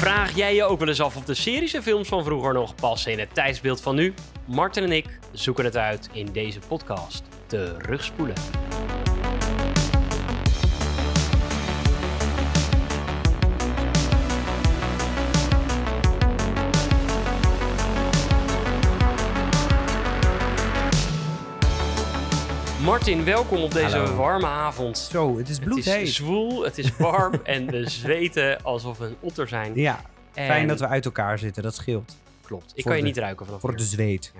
Vraag jij je ook wel eens af of de series en films van vroeger nog passen in het tijdsbeeld van nu? Martin en ik zoeken het uit in deze podcast. Terugspoelen. Martin, welkom op deze Hallo. warme avond. Zo, het is Het bloedheet. is zwoel, het is warm en we zweten alsof we een otter zijn. Ja, En- fijn dat we uit elkaar zitten, dat scheelt. Klopt. Ik voor kan je niet ruiken vanaf Voor de zweet.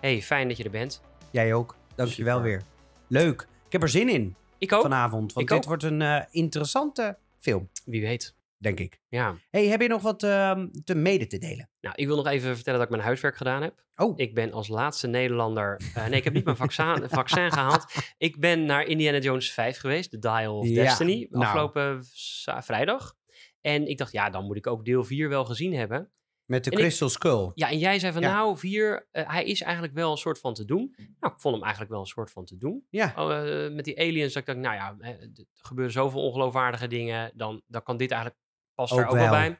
Hey, fijn dat je er bent. Jij ook. Dankjewel Super. weer. Leuk. Ik heb er zin in Ik ook. vanavond, want Ik dit ook. wordt een eh, interessante film, Wie weet. Denk ik. Ja. hey, heb je nog wat ehm, te mede te delen? Nou, ik wil nog even vertellen dat ik mijn huiswerk gedaan heb. Oh, Ik ben als laatste Nederlander... eh, nee, ik heb niet mijn vaccin, vaccin gehaald. Ik ben naar Indiana Jones 5 geweest. The Dial of Ja, Destiny. nou. Afgelopen za- vrijdag. En ik dacht, ja, dan moet ik ook deel 4 wel gezien hebben. met de en ik- Crystal Skull. Ja, en jij zei van, Ja. nou, 4, hij is eigenlijk wel een soort van te doen. Nou, ik vond hem eigenlijk wel een soort van te doen. Ja, Oh, eh, met die aliens, dat ik dacht, nou ja, eh, er gebeuren zoveel ongeloofwaardige dingen, dan, dan kan dit eigenlijk, past Ook daar ook wel bij.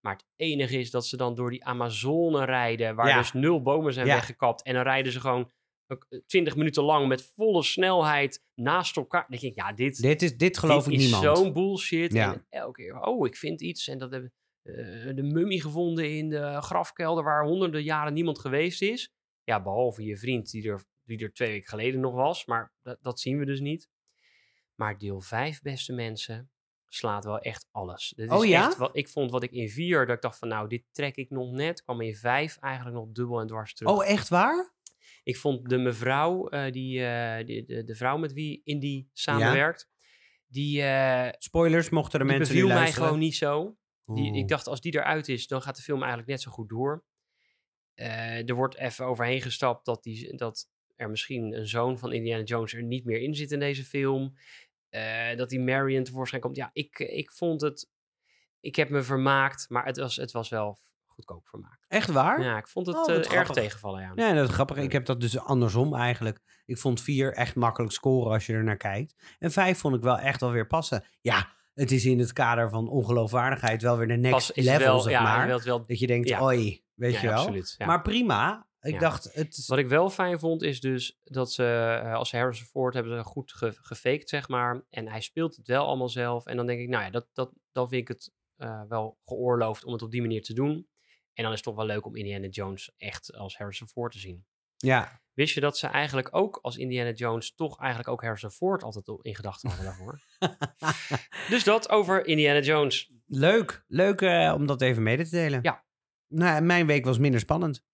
Maar het enige is dat ze dan door die Amazone rijden, waar Ja. dus nul bomen zijn Ja. weggekapt. En dan rijden ze gewoon ook, eh, 20 minuten lang met volle snelheid naast elkaar. Dan denk ik, ja, dit, dit, is, dit geloof dit ik is niemand. zo'n bullshit. Ja. En elke keer, oh, ik vind iets. En dat hebben eh, de mummie gevonden in de grafkelder waar honderden jaren niemand geweest is. Ja, behalve je vriend die er, die er twee weken geleden nog was. Maar dat, dat zien we dus niet. Maar deel 5, beste mensen, slaat wel echt alles. Dit is Oh ja? echt wat, ik vond wat ik in 4, dat ik dacht van nou, dit trek ik nog net. kwam in 5 eigenlijk nog dubbel en dwars terug. Oh, echt waar? Ik vond de mevrouw, eh, die, eh, die, de, de vrouw met wie Indy samenwerkt, die, eh Spoilers, mochten er die mensen nu mij gewoon niet zo. Die, Oeh. ik dacht, als die eruit is, dan gaat de film eigenlijk net zo goed door. Er wordt even overheen gestapt dat, die, dat er misschien een zoon van Indiana Jones er niet meer in zit in deze film. Eh, dat die Marion tevoorschijn komt. Ja, ik, ik vond het... Ik heb me vermaakt, maar het was, het was wel goedkoop vermaak. Echt waar? Ja, ik vond het Oh, eh, erg tegenvallen, ja. Nee, dat is grappig. Ik heb dat dus andersom eigenlijk. Ik vond vier echt makkelijk scoren als je er naar kijkt. En vijf vond ik wel echt wel weer passen. Ja, het is in het kader van ongeloofwaardigheid wel weer de next Pas level, wel, zeg ja, maar. wel, wel, Dat je denkt, Ja. oi, weet ja, je wel. absoluut. ja. Maar prima. Ik Ja. dacht, het. Wat ik wel fijn vond, is dus dat ze eh, als Harrison Ford hebben ze goed ge gefaked, zeg maar. En hij speelt het wel allemaal zelf. En dan denk ik, nou ja, dat, dat, dan vind ik het eh, wel geoorloofd om het op die manier te doen. En dan is het toch wel leuk om Indiana Jones echt als Harrison Ford te zien. Ja, Wist je dat ze eigenlijk ook als Indiana Jones toch eigenlijk ook Harrison Ford altijd in gedachten hadden daarvoor? dus dat over Indiana Jones. leuk. Leuk eh, om dat even mede te delen. Ja. Nou, mijn week was minder spannend.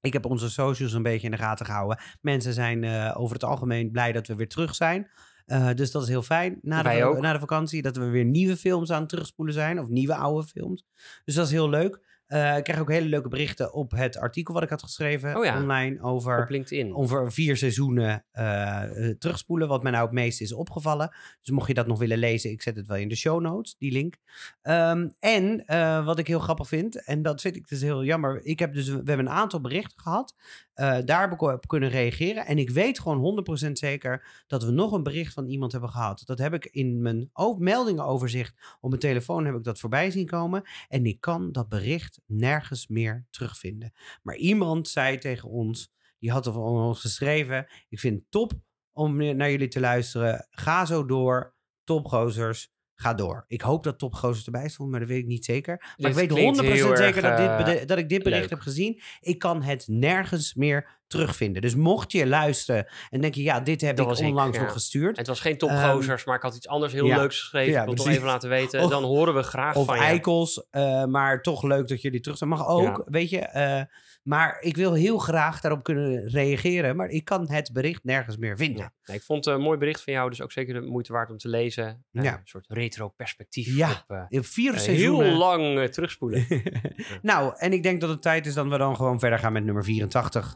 Ik heb onze socials een beetje in de gaten gehouden. Mensen zijn eh, over het algemeen blij dat we weer terug zijn. Eh, dus dat is heel fijn. Na de, na de vakantie dat we weer nieuwe films aan het terugspoelen zijn. Of nieuwe oude films. Dus dat is heel leuk. Eh, ik krijg ook hele leuke berichten op het artikel wat ik had geschreven Oh ja. online over Op LinkedIn. over vier seizoenen eh, terugspoelen. Wat mij nou het meest is opgevallen. Dus mocht je dat nog willen lezen, ik zet het wel in de show notes, die link. Ehm, en wat ik heel grappig vind, en dat vind ik dus heel jammer. Ik heb dus, we hebben een aantal berichten gehad. Eh, daar heb ik op kunnen reageren. En ik weet gewoon 100% zeker dat we nog een bericht van iemand hebben gehad. Dat heb ik in mijn meldingenoverzicht op mijn telefoon heb ik dat voorbij zien komen. En ik kan dat bericht nergens meer terugvinden. Maar iemand zei tegen ons, die had van ons geschreven. Ik vind het top om naar jullie te luisteren. Ga zo door. Topgozers, ga door. Ik hoop dat Topgozers erbij stond, maar dat weet ik niet zeker. Maar Dit ik weet 100% klinkt heel zeker dat, dit eh, dat ik dit bericht leuk. heb gezien. Ik kan het nergens meer terugvinden. Dus mocht je luisteren en denk je, ja, dit heb Dat ik onlangs ja. nog gestuurd. Het was geen topgozers, maar ik had iets anders heel Ehm, ja. leuks geschreven. Ja, ik wil het toch precies. even laten weten. Of- dan horen we graag Of van je. eikels, eh, maar toch leuk dat jullie terug zijn. Mag ook, weet je. eh, maar ik wil heel graag daarop kunnen reageren. Maar ik kan het bericht nergens meer vinden. Nee, ik vond een mooi bericht van jou, dus ook zeker de moeite waard om te lezen. Eh, Ja. Een soort retro perspectief Ja, op In vier seizoenen. heel lang terugspoelen. nou, en ik denk dat het tijd is dat we dan gewoon verder gaan met nummer 84.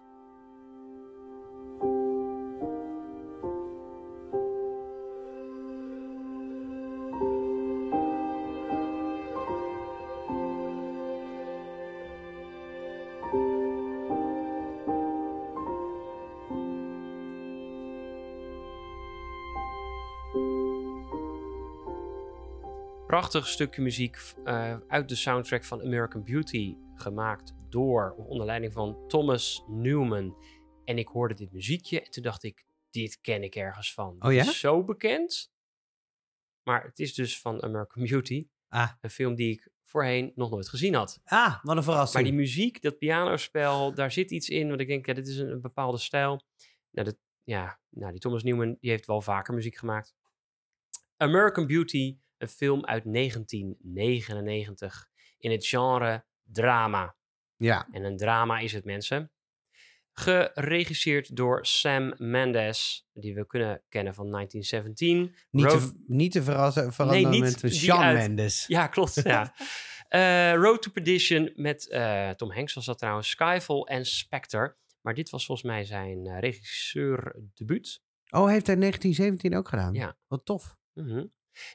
Prachtig stukje muziek eh, uit de soundtrack van American Beauty. Gemaakt door, onder leiding van Thomas Newman. En ik hoorde dit muziekje en toen dacht ik, dit ken ik ergens van. Oh ja? is zo bekend. Maar het is dus van American Beauty. Ah, Een film die ik voorheen nog nooit gezien had. ah wat een verrassing. Maar die muziek, dat pianospel, daar zit iets in. Want ik denk, ja, dit is een, een bepaalde stijl. Nou, dat, ja, nou, die Thomas Newman, die heeft wel vaker muziek gemaakt. American Beauty, een film uit 1999. In het genre drama. Ja, En een drama is het, mensen. Geregisseerd door Sam Mendes, die we kunnen kennen van 1917. niet, Road- te, niet te verrassen, veranderen niet met Shawn uit- Mendes. Ja, klopt. ja. Eh, Road to Perdition met eh, Tom Hanks was dat trouwens. Skyfall en Spectre. Maar dit was volgens mij zijn eh regisseur-debuut. Oh, heeft hij 1917 ook gedaan? Ja. Wat tof. Mhm.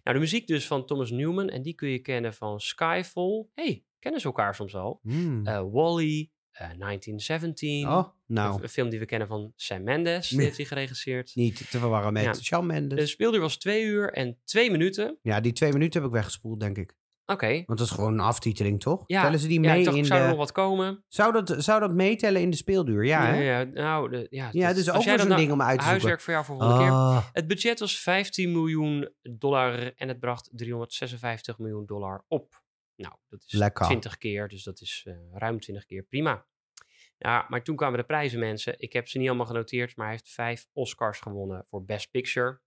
Nou, de muziek dus van Thomas Newman. En die kun je kennen van Skyfall. hey, kennen ze elkaar soms al? Eh, Wally, eh 1917. oh, nou, Een film die we kennen van Sam Mendes. Die heeft hij geregisseerd. niet te verwarren met Ja. Shawn Mendes. De speelduur was twee uur en twee minuten. Ja, die twee minuten heb ik weggespoeld, denk ik. Oké. Want dat is gewoon een aftiteling, toch? Ja, Tellen ze die Ja, mee ik dacht, in zou er de... nog wat komen? Zou dat, zou dat meetellen in de speelduur? Ja, hè? ja, nou, de, ja, Ja, dat- dus ook zo'n nou- ding om uit te zoeken. Huiswerk voor jou voor volgende keer. Ah, Het budget was 15 miljoen dollar en het bracht 356 miljoen dollar op. Nou, dat is Lekker. 20 keer, dus dat is eh, ruim 20 keer prima. Ja, maar toen kwamen de prijzen, mensen. Ik heb ze niet allemaal genoteerd, maar hij heeft vijf Oscars gewonnen voor Best Picture,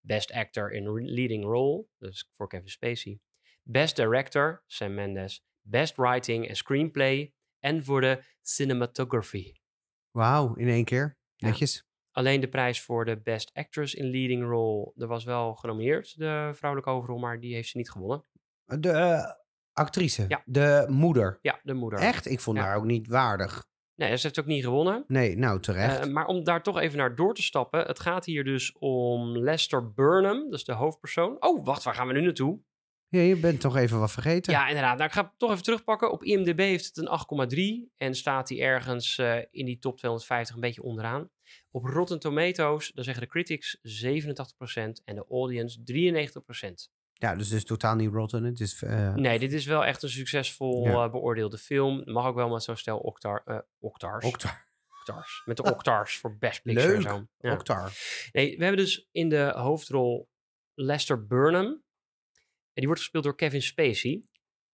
Best Actor in Leading Role, dus voor Kevin Spacey, Best Director, Sam Mendes, Best Writing en Screenplay en voor de Cinematography. Wauw, in één keer. Ja. Netjes. Alleen de prijs voor de Best Actress in Leading Role, er was wel genomineerd, de vrouwelijke hoofdrol, maar die heeft ze niet gewonnen. De eh, actrice. Ja. De moeder. Ja, de moeder. Echt? Ik vond Ja. haar ook niet waardig. Nee, ze heeft ook niet gewonnen. Nee, nou terecht. Eh, maar om daar toch even naar door te stappen. Het gaat hier dus om Lester Burnham, is de hoofdpersoon. Oh, wacht, waar gaan we nu naartoe? Ja, je bent toch even wat vergeten. Ja, inderdaad. Nou, ik ga het toch even terugpakken. Op IMDb heeft het een 8,3 en staat hij ergens eh, in die top 250 een beetje onderaan. Op Rotten Tomatoes, dan zeggen de critics 87% en de audience 93%. Ja, dus het is totaal niet rotten. Het is, eh, Nee, dit is wel echt een succesvol Ja. eh, beoordeelde film. Mag ook wel met zo'n stel octar, octars. Octar. Octars. Met de octars voor Best Picture en Leuk. zo. Ja. Octar. Nee, we hebben dus in de hoofdrol Lester Burnham. En die wordt gespeeld door Kevin Spacey.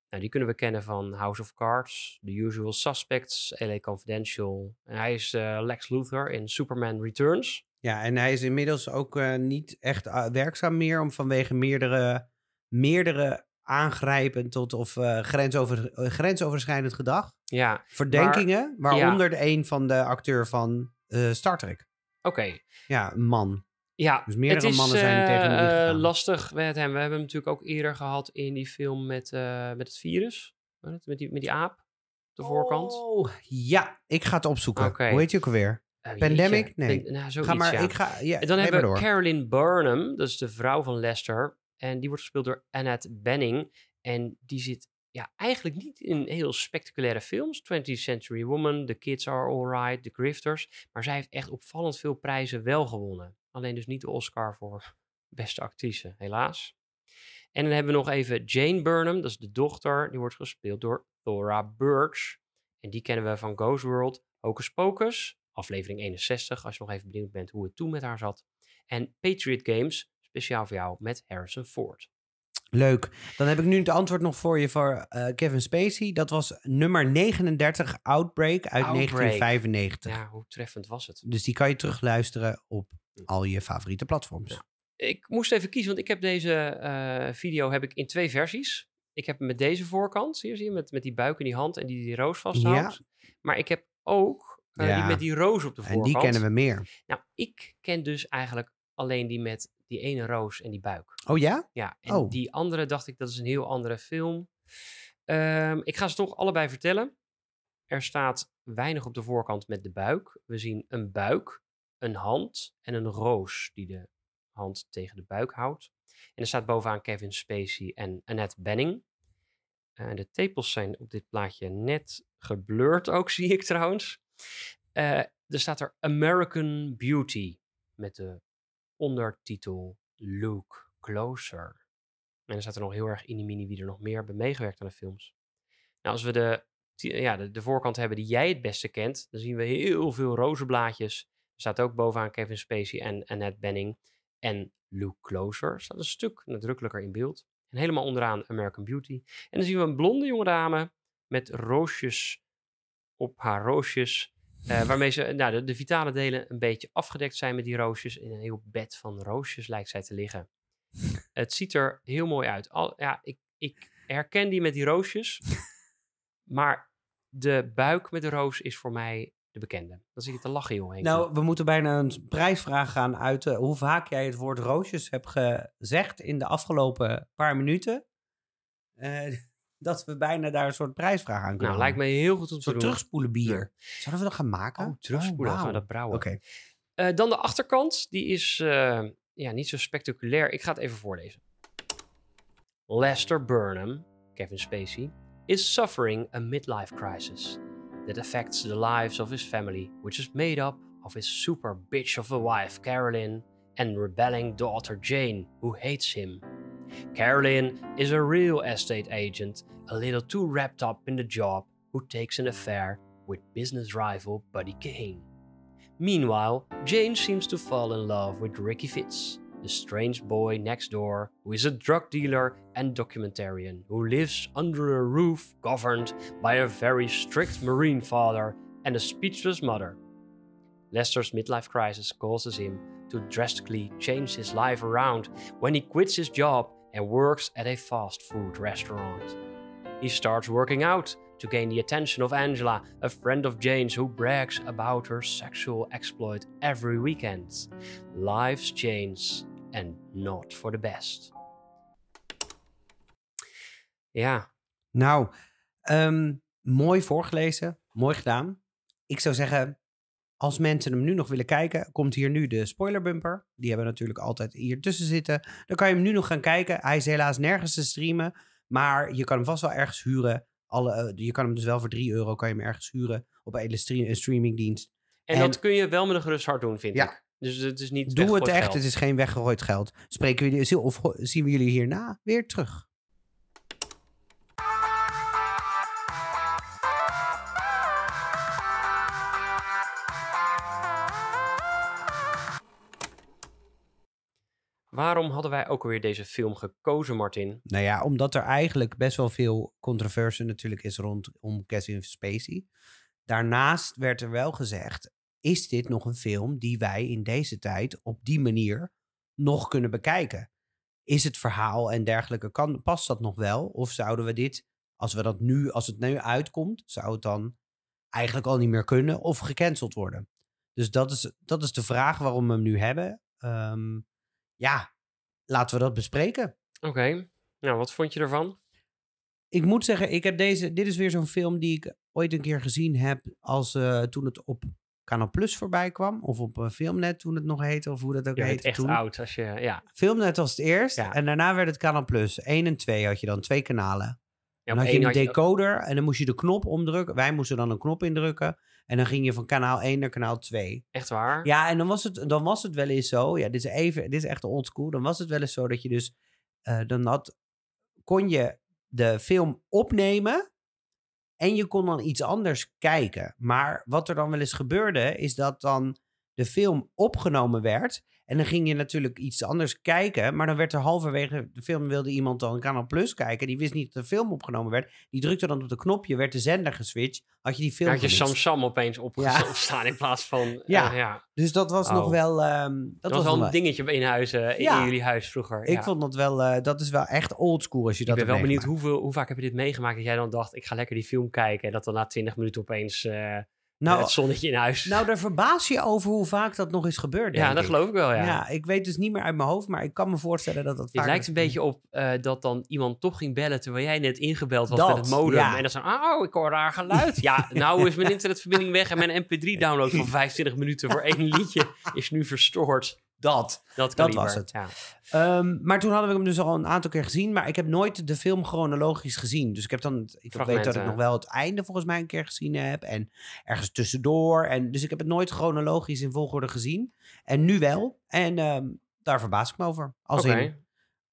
Nou, die kunnen we kennen van House of Cards, The Usual Suspects, LA Confidential. En hij is eh, Lex Luthor in Superman Returns. Ja, en hij is inmiddels ook eh, niet echt eh, werkzaam meer om vanwege meerdere, meerdere aangrijpend tot of grensover, grensoverschrijdend gedrag. Ja, Verdenkingen, Maar- waaronder de een van de acteur van Star Trek. oké. Ja, een man. Ja, Dus meerdere het is, mannen zijn tegen eh, ingegaan. lastig met hem. We hebben hem natuurlijk ook eerder gehad in die film met, eh, met het virus. Met die, met die aap de voorkant. Oh, ja, ik ga het opzoeken. Hoe heet je ook alweer? Oh, Pandemic? jeetje. Nee. Nou, zoiets, Ga maar, ja. ik ga, ja, En dan hebben we door. Carolyn Burnham, dat is de vrouw van Lester. En die wordt gespeeld door Annette Benning. En die zit ja, eigenlijk niet in heel spectaculaire films. 20th Century Woman, The Kids Are Alright, The Grifters. Maar zij heeft echt opvallend veel prijzen wel gewonnen. Alleen dus niet de Oscar voor beste actrice, helaas. En dan hebben we nog even Jane Burnham, dat is de dochter. Die wordt gespeeld door Thora Birch. En die kennen we van Ghost World, Hocus Pocus, aflevering 61, als je nog even benieuwd bent hoe het toen met haar zat. En Patriot Games, speciaal voor jou met Harrison Ford. Leuk. Dan heb ik nu het antwoord nog voor je voor eh, Kevin Spacey. Dat was nummer 39, Outbreak uit Outbreak. 1995. Ja, hoe treffend was het? Dus die kan je terugluisteren op al je favoriete platforms. Ja. Ik moest even kiezen, want ik heb deze eh, video heb ik in twee versies. Ik heb hem met deze voorkant, hier zie je, met, met die buik in die hand en die die roos vasthoudt. Maar ik heb ook eh, die Ja. met die roos op de En voorkant. die kennen we meer. Nou, ik ken dus eigenlijk alleen die met die ene roos en die buik. Oh ja? Ja, en Oh. die andere dacht ik, dat is een heel andere film. Ehm, ik ga ze toch allebei vertellen. Er staat weinig op de voorkant met de buik. We zien een buik, een hand en een roos die de hand tegen de buik houdt. En er staat bovenaan Kevin Spacey en Annette Benning. Eh, de tepels zijn op dit plaatje net geblurred ook, zie ik trouwens. Eh, er staat er American Beauty met de ondertitel Look Closer. En dan staat er nog heel erg in mini wie er nog meer hebben meegewerkt aan de films. Nou, als we de, ja, de voorkant hebben die jij het beste kent, dan zien we heel veel rozenblaadjes. Staat ook bovenaan Kevin Spacey en Annette Benning. En Luke Closer staat een stuk nadrukkelijker in beeld. En helemaal onderaan American Beauty. En dan zien we een blonde jonge dame met roosjes op haar roosjes. eh, waarmee ze, nou, de, de vitale delen een beetje afgedekt zijn met die roosjes. In een heel bed van roosjes lijkt zij te liggen. Het ziet er heel mooi uit. Al, ja, ik, ik herken die met die roosjes. maar de buik met de roos is voor mij de bekende. Dan zit je te lachen, joh. Henk. Nou, we moeten bijna een prijsvraag gaan uiten. Hoe vaak jij het woord roosjes hebt gezegd in de afgelopen paar minuten. eh, dat we bijna daar een soort prijsvraag aan kunnen nou lijkt me heel goed om te doen. terugspoelen bier. Zouden we dat gaan maken? Oh, terugspoelen. gaan we dat brouwen. Oké. Eh, dan de achterkant. Die is eh, ja, niet zo spectaculair. Ik ga het even voorlezen. Lester Burnham, Kevin Spacey, is suffering a midlife crisis that affects the lives of his family, which is made up of his super bitch of a wife, Carolyn, and rebelling daughter, Jane, who hates him. Carolyn is a real estate agent, a little too wrapped up in the job, who takes an affair with business rival Buddy Kane. Meanwhile, Jane seems to fall in love with Ricky Fitz, the strange boy next door who is a drug dealer and documentarian who lives under a roof governed by a very strict Marine father and a speechless mother. Lester's midlife crisis causes him to drastically change his life around when he quits his job and works at a fast food restaurant. He starts working out to gain the attention of Angela, a friend of Jane's who brags about her sexual exploit every weekend. Lives change and not for the best. Ja, Nou, ehm, mooi voorgelezen. Mooi gedaan. Ik zou zeggen, als mensen hem nu nog willen kijken, komt hier nu de spoilerbumper. Die hebben we natuurlijk altijd hier tussen zitten. Dan kan je hem nu nog gaan kijken. Hij is helaas nergens te streamen, maar je kan hem vast wel ergens huren. Alle, eh, je kan hem dus wel voor 3 euro kan je hem ergens huren op een streamingdienst. en, En- dat kun je wel met een gerust hart doen, vind Ja. ik. Dus het is niet Doe het echt, geld. het is geen weggegooid geld. Spreken we jullie, of zien we jullie hierna weer terug? Waarom hadden wij ook alweer deze film gekozen, Martin? Nou ja, omdat er eigenlijk best wel veel controverse natuurlijk is rondom Kevin Spacey. Daarnaast werd er wel gezegd, is dit nog een film die wij in deze tijd op die manier nog kunnen bekijken? Is het verhaal en dergelijke, kan, past dat nog wel? Of zouden we dit, als, we dat nu, als het nu uitkomt, zou het dan eigenlijk al niet meer kunnen of gecanceld worden? Dus dat is, dat is de vraag waarom we hem nu hebben. Ehm, ja, laten we dat bespreken. Oké, nou wat vond je ervan? ik moet zeggen, ik heb deze. Dit is weer zo'n film die ik ooit een keer gezien heb. als eh, toen het op Kanaal Plus voorbij kwam. Of op eh, Filmnet toen het nog heette. Of hoe dat ook Je heette echt toen. oud als je, ja. Filmnet was het eerst. Ja. En daarna werd het Kanaal Plus. 1 en 2 had je dan, twee kanalen. ja dan had je een decoder en dan moest je de knop omdrukken. Wij moesten dan een knop indrukken. En dan ging je van kanaal 1 naar kanaal 2. Echt waar? Ja, en dan was het, dan was het wel eens zo. Ja, dit is, even, dit is echt old school. Dan was het wel eens zo dat je dus. eh, dan had, kon je de film opnemen. En je kon dan iets anders kijken. Maar wat er dan wel eens gebeurde, is dat dan de film opgenomen werd. En dan ging je natuurlijk iets anders kijken. Maar dan werd er halverwege de film wilde iemand dan Kanaal Plus kijken. Die wist niet dat de film opgenomen werd. Die drukte dan op de knopje, werd de zender geswitcht. Had je die film had je. Sam Sam opeens opge- Ja. opstaan in plaats van... Ja. eh, ja. Dus dat was Oh. nog wel... ehm, dat, Dat, was wel een dingetje in huis, in, Ja. jullie huis vroeger. Ik ja. vond dat wel, eh, dat is wel echt oldschool als je ik dat ben wel benieuwd hoeveel, hoe vaak heb je dit meegemaakt dat jij dan dacht, ik ga lekker die film kijken en dat dan na 20 minuten opeens eh, Nou, het zonnetje in huis. nou, daar verbaas je over hoe vaak dat nog is gebeurd, ja, dat ik. geloof ik wel, ja. Ja. ik weet dus niet meer uit mijn hoofd, maar ik kan me voorstellen dat dat Het lijkt een beetje op eh, dat dan iemand toch ging bellen terwijl jij net ingebeld was Dat, met het modem. ja. En dan zo, oh, ik hoor raar geluid. ja, nou is mijn internetverbinding weg en mijn mp3-download van 25 minuten voor één liedje is nu verstoord. Dat. Dat, was het. Ja. Ehm, maar toen hadden we hem dus al een aantal keer gezien, maar ik heb nooit de film chronologisch gezien. Dus ik heb dan, ik weet dat ik nog wel het einde volgens mij een keer gezien heb en ergens tussendoor. En, dus ik heb het nooit chronologisch in volgorde gezien. En nu wel. En ehm, daar verbaas ik me over. Als Oké. in,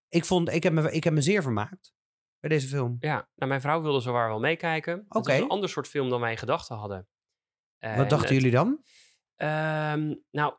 Ik, vond, ik, heb me, ik heb me zeer vermaakt bij deze film. Ja, nou, mijn vrouw wilde zowaar wel meekijken. Het Oké. was een ander soort film dan wij in gedachten hadden. Wat En dachten jullie dan? Ehm, nou,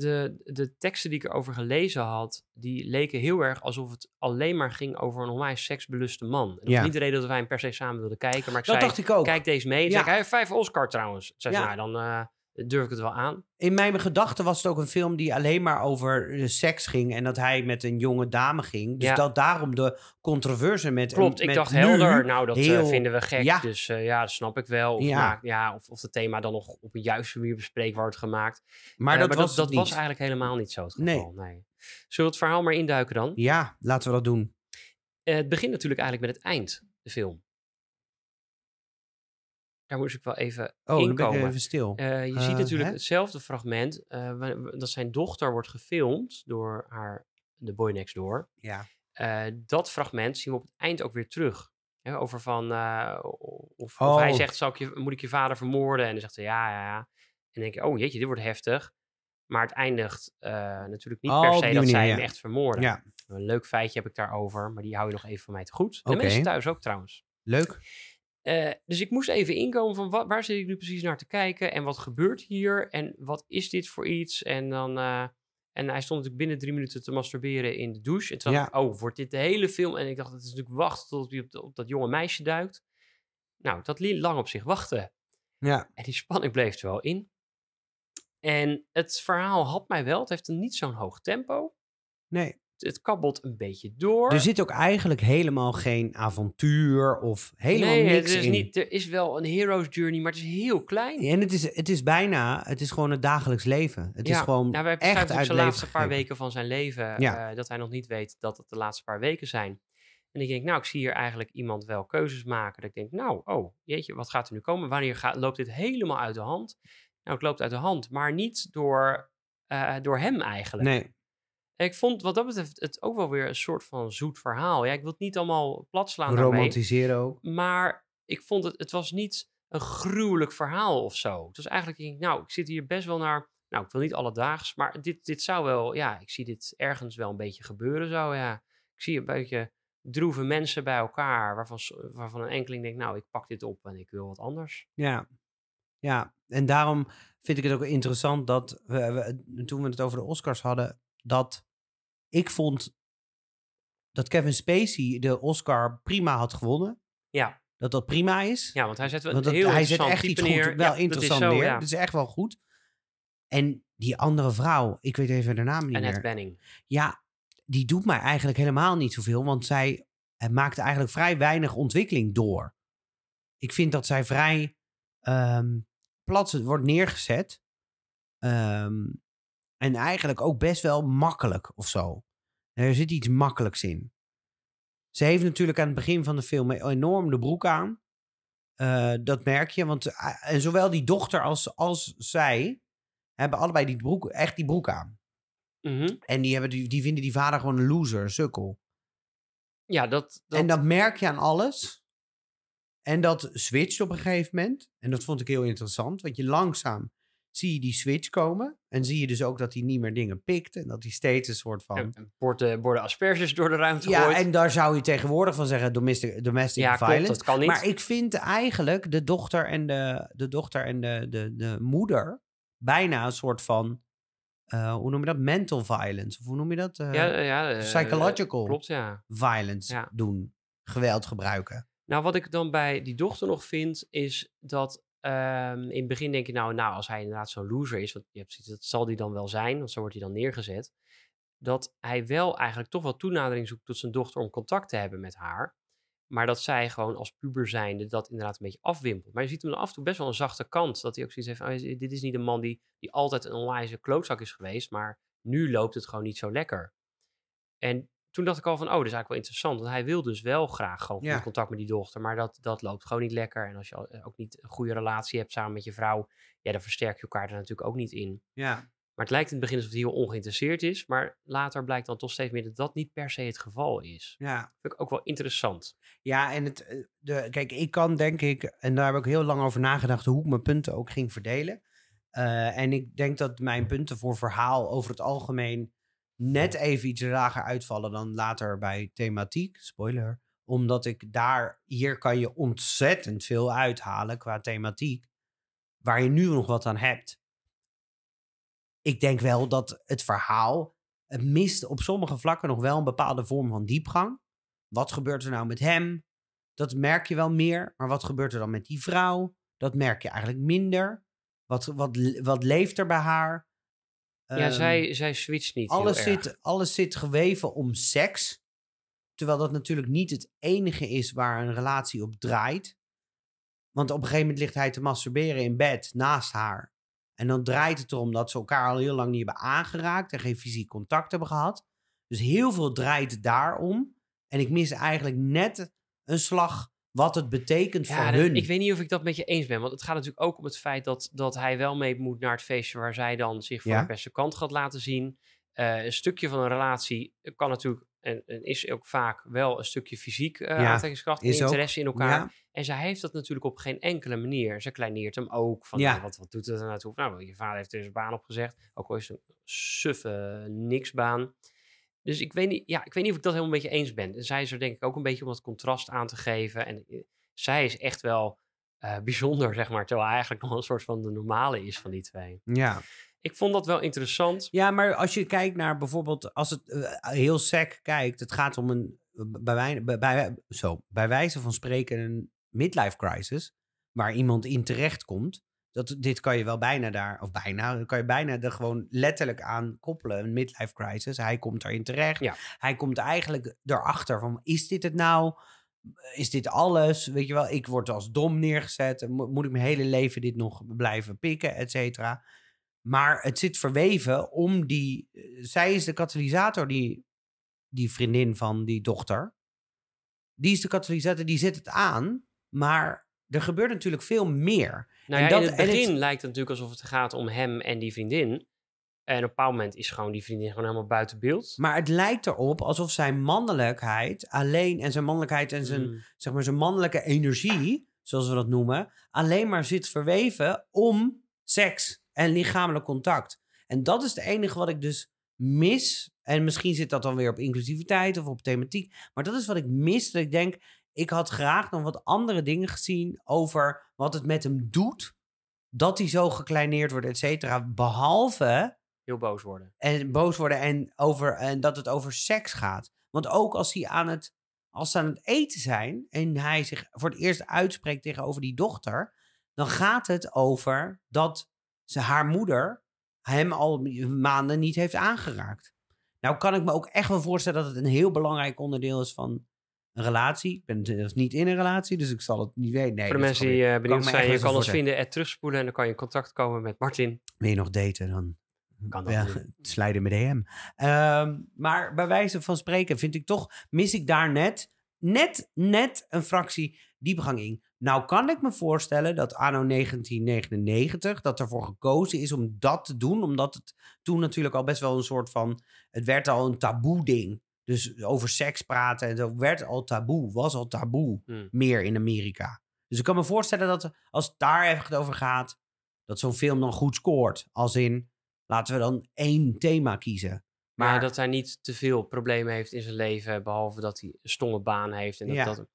de, de teksten die ik erover gelezen had, die leken heel erg alsof het alleen maar ging over een onwijs seksbeluste man. En dat Ja. niet de reden dat wij hem per se samen wilden kijken, maar ik Dat zei, dacht ik ook. kijk deze mee. En Ja. zei ik, hij heeft vijf Oscar trouwens. Zei ze, Ja. nou, dan eh, durf ik het wel aan. In mijn gedachten was het ook een film die alleen maar over seks ging. En dat hij met een jonge dame ging. Dus Ja. dat daarom de controverse met Klopt, ik met dacht nu helder, nou dat eh, vinden we gek, Ja. dus eh, ja, dat snap ik wel. Of, Ja. ja, of, of het thema dan nog op een juiste manier bespreekbaar wordt gemaakt. Maar Eh, dat was dat, was eigenlijk helemaal niet zo het Nee. geval. Nee. Zullen we het verhaal maar induiken dan? Ja, laten we dat doen. Het begint natuurlijk eigenlijk met het eind, de film. Daar moest ik wel even Oh, inkomen. even stil. Eh, je Eh, ziet natuurlijk hè? hetzelfde fragment eh, dat zijn dochter wordt gefilmd door haar, de boy next door. ja. Eh, dat fragment zien we op het eind ook weer terug. Hè, over van, eh, of, of Oh. hij zegt, Zal ik je, moet ik je vader vermoorden? En dan zegt ze, ja, ja, ja. En dan denk je, oh jeetje, dit wordt heftig. Maar het eindigt eh, natuurlijk niet Oh, per se dat manier, zij ja. hem echt vermoorden. ja, Een leuk feitje heb ik daarover, maar die hou je nog even van mij te goed. En de mensen thuis ook trouwens. leuk. Eh, dus ik moest even inkomen van wa- waar zit ik nu precies naar te kijken en wat gebeurt hier en wat is dit voor iets? En dan eh, en hij stond natuurlijk binnen drie minuten te masturberen in de douche. En toen dacht ik, oh, wordt dit de hele film? En ik dacht, het is natuurlijk wachten tot hij op, op dat jonge meisje duikt. Nou, dat liet lang op zich wachten. Ja, En die spanning bleef er wel in. En het verhaal had mij wel. Het heeft een niet zo'n hoog tempo. nee. Het, kabbelt een beetje door. Er zit ook eigenlijk helemaal geen avontuur of helemaal nee, niks het is in. niet, er is wel een hero's journey, maar het is heel klein. En het is, het is bijna, het is gewoon het dagelijks leven. Het is gewoon nou, wij echt uit leven laatste paar weken van zijn leven. Ja. eh, dat hij nog niet weet dat het de laatste paar weken zijn. En ik denk, nou, ik zie hier eigenlijk iemand wel keuzes maken. Dat ik denk, nou, oh, jeetje, wat gaat er nu komen? Wanneer gaat, loopt dit helemaal uit de hand? Nou, het loopt uit de hand, maar niet door, eh, door hem eigenlijk. Nee, Ik vond wat dat betreft het ook wel weer een soort van zoet verhaal. Ja, ik wil het niet allemaal plat slaan romantiseren ook. Maar ik vond het, het was niet een gruwelijk verhaal of zo. Het was eigenlijk, nou, ik zit hier best wel naar, nou, ik wil niet alledaags, maar dit, dit zou wel, ja, ik zie dit ergens wel een beetje gebeuren zo, ja. Ik zie een beetje droeve mensen bij elkaar, waarvan, waarvan een enkeling denkt, nou, ik pak dit op en ik wil wat anders. Ja. ja, en daarom vind ik het ook interessant dat we, we- toen we het over de Oscars hadden, dat ik vond dat Kevin Spacey de Oscar prima had gewonnen. Ja, Dat dat prima is. ja want hij zet wel Want dat, heel hij zet echt iets goed, wel Ja, dat interessant zo, neer. ja. Dat is echt wel goed. En die andere vrouw, ik weet even de naam niet Annette meer. Benning. Ja, die doet mij eigenlijk helemaal niet zoveel, want zij eh, maakt eigenlijk vrij weinig ontwikkeling door. Ik vind dat zij vrij ehm, plat wordt neergezet. Ehm, en eigenlijk ook best wel makkelijk of zo. Er zit iets makkelijks in. Ze heeft natuurlijk aan het begin van de film enorm de broek aan. Eh, dat merk je, want eh, en zowel die dochter als, als zij hebben allebei die broek, echt die broek aan. Mhm. En die, hebben die, die vinden die vader gewoon een loser, sukkel. Ja, dat, dat, En dat merk je aan alles. En dat switcht op een gegeven moment. En dat vond ik heel interessant. Want je langzaam zie je die switch komen. En zie je dus ook dat hij niet meer dingen pikt. En dat hij steeds een soort van... en- en borden, borden asperges door de ruimte ja, gooit. en daar zou je tegenwoordig van zeggen domestic, domestic ja, violence. klopt, dat kan niet. Maar ik vind eigenlijk de dochter en de, de, dochter en de, de, de moeder bijna een soort van... eh, hoe noem je dat? Mental violence. Of hoe noem je dat? Ja, ja, eh, psychological. Klopt, ja. violence Ja. doen. Geweld gebruiken. Nou, wat ik dan bij die dochter nog vind, is dat ehm, in het begin denk je nou, nou, als hij inderdaad zo'n loser is, want je hebt dat zal die dan wel zijn, want zo wordt hij dan neergezet, dat hij wel eigenlijk toch wel toenadering zoekt tot zijn dochter om contact te hebben met haar. Maar dat zij gewoon als puber zijnde dat inderdaad een beetje afwimpelt. Maar je ziet hem dan af en toe best wel een zachte kant. Dat hij ook zoiets heeft dit is niet een man die, die altijd een onwijze klootzak is geweest. Maar nu loopt het gewoon niet zo lekker. En toen dacht ik al van, oh, dat is eigenlijk wel interessant. Want hij wil dus wel graag gewoon Ja. contact met die dochter. Maar dat, dat loopt gewoon niet lekker. En als je eh, ook niet een goede relatie hebt samen met je vrouw... Ja, dan versterk je elkaar er natuurlijk ook niet in. Ja. Maar het lijkt in het begin alsof hij heel ongeïnteresseerd is. Maar later blijkt dan toch steeds meer dat dat niet per se het geval is. Ja. Vind ik ook wel interessant. Ja, en het, eh, de, kijk, ik kan denk ik, en daar heb ik heel lang over nagedacht, hoe ik mijn punten ook ging verdelen. Eh, en ik denk dat mijn punten voor verhaal over het algemeen net even iets lager uitvallen dan later bij thematiek. Spoiler. Omdat ik daar, hier kan je ontzettend veel uithalen qua thematiek. Waar je nu nog wat aan hebt. Ik denk wel dat het verhaal, het mist op sommige vlakken nog wel een bepaalde vorm van diepgang. Wat gebeurt er nou met hem? Dat merk je wel meer. Maar wat gebeurt er dan met die vrouw? Dat merk je eigenlijk minder. Wat, wat, wat leeft er bij haar? Ja, Ehm, zij, zij switcht niet alles heel erg. zit, alles zit geweven om seks. Terwijl dat natuurlijk niet het enige is waar een relatie op draait. Want op een gegeven moment ligt hij te masturberen in bed naast haar. En dan draait het erom dat ze elkaar al heel lang niet hebben aangeraakt en geen fysiek contact hebben gehad. Dus heel veel draait daarom. En ik mis eigenlijk net een slag wat het betekent voor dat- hun. ik weet niet of ik dat met je eens ben. Want het gaat natuurlijk ook om het feit dat, dat hij wel mee moet naar het feestje waar zij dan zich van Ja. de beste kant gaat laten zien. Eh, een stukje van een relatie kan natuurlijk, en, en is ook vaak wel een stukje fysiek eh, Ja, aantrekkingskracht ook. interesse in elkaar. Ja. En zij heeft dat natuurlijk op geen enkele manier. Ze kleineert hem ook. Van, Ja. nou, wat, wat doet het er naartoe? Nou, je vader heeft er zijn baan opgezegd. Ook al is het een suffe niksbaan. Dus ik weet, niet, ja, ik weet niet of ik dat helemaal een beetje eens ben. En zij is er denk ik ook een beetje om dat contrast aan te geven. En eh, zij is echt wel eh, bijzonder, zeg maar. Terwijl hij eigenlijk nog een soort van de normale is van die twee. ja. Ik vond dat wel interessant. Ja, maar als je kijkt naar bijvoorbeeld, als het eh, heel sec kijkt, het gaat om een, bij, wij- bij, bij, zo, bij wijze van spreken, een midlife crisis, waar iemand in terechtkomt. Dat, dit kan je wel bijna daar, of bijna, dan kan je bijna er gewoon letterlijk aan koppelen, een midlife crisis. Hij komt erin terecht. Ja. Hij komt eigenlijk erachter van, is dit het nou? Is dit alles? Weet je wel, ik word als dom neergezet. Mo- Moet ik mijn hele leven dit nog blijven pikken, et cetera? Maar het zit verweven om die. eh, Zij is de katalysator, die, die vriendin van die dochter. Die is de katalysator, die zet het aan. Maar er gebeurt natuurlijk veel meer. Nou En dat- in het- begin lijkt het natuurlijk alsof het gaat om hem en die vriendin. En op een bepaald moment is gewoon die vriendin gewoon helemaal buiten beeld. Maar het lijkt erop alsof zijn mannelijkheid alleen en zijn mannelijkheid en zijn, Mm. zeg maar, zijn mannelijke energie, zoals we dat noemen, alleen maar zit verweven om seks en lichamelijk contact. En dat is het enige wat ik dus mis. En misschien zit dat dan weer op inclusiviteit of op thematiek. Maar dat is wat ik mis. Dat ik denk, ik had graag nog wat andere dingen gezien over wat het met hem doet. Dat hij zo gekleineerd wordt, et cetera. Behalve Heel boos worden. en boos worden en, over, en dat het over seks gaat. Want ook als, hij aan het, als ze aan het eten zijn en hij zich voor het eerst uitspreekt tegenover die dochter, dan gaat het over dat ze, haar moeder hem al maanden niet heeft aangeraakt. Nou kan ik me ook echt wel voorstellen dat het een heel belangrijk onderdeel is van een relatie. Ik ben dus niet in een relatie, dus ik zal het niet weten. Nee, Voor de mensen die eh, kan benieuwd zijn, je kan ons vinden, het terugspoelen en dan kan je in contact komen met Martin. Wil je nog daten, dan Kan dat ja, slijden met DM. Maar bij wijze van spreken vind ik toch, mis ik daar net, net, net een fractie diepgang in. Nou kan ik me voorstellen dat anno 1999, dat ervoor gekozen is om dat te doen, omdat het toen natuurlijk al best wel een soort van, het werd al een taboe ding. Dus over seks praten en zo werd al taboe, was al taboe Hmm. meer in Amerika. Dus ik kan me voorstellen dat als het daar echt over gaat, dat zo'n film dan goed scoort. Als in, laten we dan één thema kiezen. Maar Maar dat hij niet te veel problemen heeft in zijn leven, behalve dat hij een stomme baan heeft. En dat, Ja. dat... Nou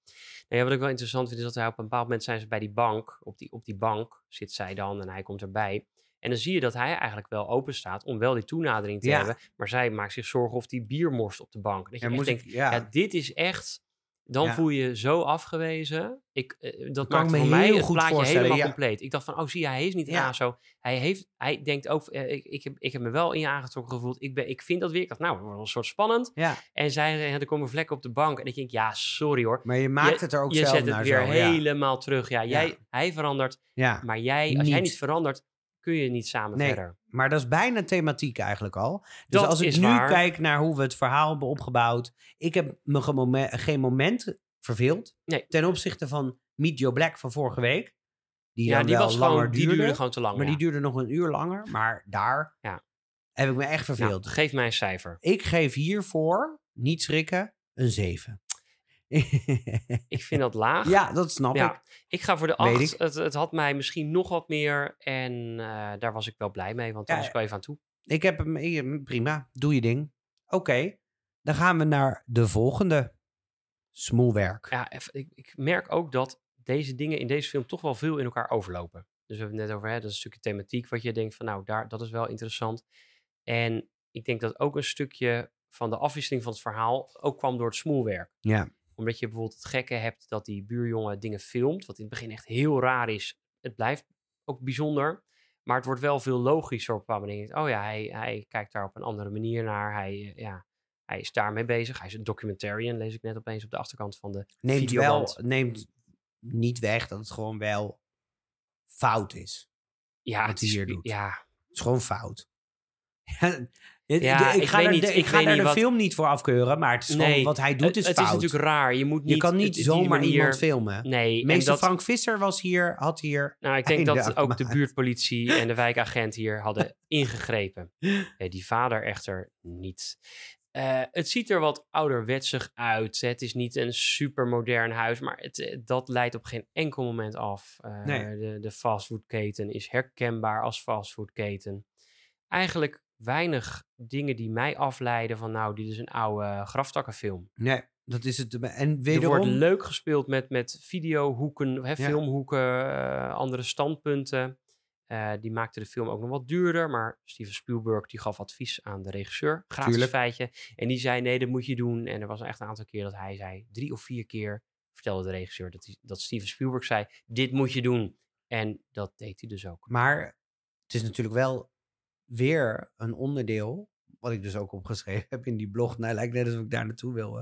ja, wat ik wel interessant vind, is dat hij op een bepaald moment zijn ze bij die bank. Op die, op die bank zit zij dan en hij komt erbij. En dan zie je dat hij eigenlijk wel open staat om wel die toenadering te Ja. hebben. Maar zij maakt zich zorgen of die bier morst op de bank. Dat je echt denkt, ik- ja. ja. dit is echt... Dan voel je je zo afgewezen. Ik, eh, dat kan ik maakt voor mij heel het goed plaatje helemaal compleet. Ik dacht van, oh zie je, hij is niet Ja. ASO. Hij, heeft, hij denkt ook, eh, ik, ik, heb, ik heb me wel in je aangetrokken gevoeld. Ik, ben, ik vind dat weer. Ik dacht, nou, wordt een soort spannend. ja, En zij er komen vlekken op de bank. En ik denk, ja, sorry hoor. maar je maakt je, het er ook je zelf zet het naar weer zo. Helemaal terug. Ja, jij, hij verandert, ja, maar jij, als jij niet verandert, kun je niet samen Nee. verder. maar dat is bijna thematiek eigenlijk al. Dus Dat als ik nu waar. kijk naar hoe we het verhaal hebben opgebouwd. Ik heb me gemome- geen moment verveeld. Nee. Ten opzichte van Meet Joe Black van vorige week. Die ja, dan die wel was langer gewoon, die duurde. duurde gewoon te lang. maar ja. die duurde nog een uur langer. Maar daar Ja. heb ik me echt Nou, verveeld. geef mij een cijfer. Ik geef hiervoor, niet schrikken, een 7. Ik vind dat laag. ja, dat snap Ja, ik. Ik ga voor de Weet 8. ik. Het, het had mij misschien nog wat meer. En eh, daar was ik wel blij mee, want daar Ja, was ik wel even aan toe. Ik heb hem, prima, doe je ding. Oké, dan gaan we naar de volgende. Smoelwerk. Ja, ik, ik merk ook dat deze dingen in deze film toch wel veel in elkaar overlopen. Dus we hebben het net over, hè, dat is een stukje thematiek wat je denkt van, nou, daar, dat is wel interessant. En ik denk dat ook een stukje van de afwisseling van het verhaal ook kwam door het smoelwerk. Ja. Omdat je bijvoorbeeld het gekke hebt dat die buurjongen dingen filmt, wat in het begin echt heel raar is. Het blijft ook bijzonder, maar het wordt wel veel logischer op een bepaalde manier. Oh ja, hij, hij kijkt daar op een andere manier naar. Hij, eh, ja, hij is daarmee bezig. Hij is een documentarian, lees ik net opeens op de achterkant van de Neemt wel, neemt niet weg dat het gewoon wel fout is. Ja, wat het hij is, hier doet. Ja, Het is gewoon fout. Ja, ik, ik ga weet er, niet- de, ik ik ga er de wat- film niet voor afkeuren, maar het is gewoon Nee, wat hij doet het, is het fout. is natuurlijk raar. Je moet niet... je kan het- niet het- zomaar manier- iemand filmen. Nee, Meester dat, Frank Visser was hier, had hier... nou, ik denk dat ook de buurtpolitie en de wijkagent hier hadden ingegrepen. Ja, die vader echter niet. Eh, het ziet er wat ouderwetsig uit. Het is niet een supermodern huis, maar het, eh, dat leidt op geen enkel moment af. Eh, Nee. de, de fastfoodketen is herkenbaar als fastfoodketen. Eigenlijk weinig dingen die mij afleiden van nou, dit is een oude graftakkenfilm. Nee, dat is het. En Er wordt wederom... leuk gespeeld met, met videohoeken, hè, Ja. filmhoeken, eh, andere standpunten. Eh, die maakte de film ook nog wat duurder. Maar Steven Spielberg die gaf advies aan de regisseur. Gratis Tuurlijk. feitje. En die zei, nee, dat moet je doen. En er was echt een aantal keer dat hij zei, drie of vier keer vertelde de regisseur dat, hij, dat Steven Spielberg zei, dit moet je doen. En dat deed hij dus ook. Maar het is natuurlijk wel weer een onderdeel, wat ik dus ook opgeschreven heb in die blog. Nou, lijkt net alsof ik daar naartoe wil.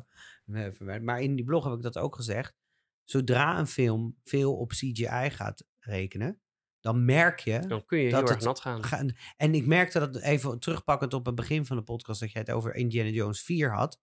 eh. Maar in die blog heb ik dat ook gezegd. Zodra een film veel op CGI gaat rekenen, dan merk je... Dan kun je Dat heel erg nat gaan. Ga- En ik merkte dat even terugpakkend op het begin van de podcast dat jij het over Indiana Jones 4 had.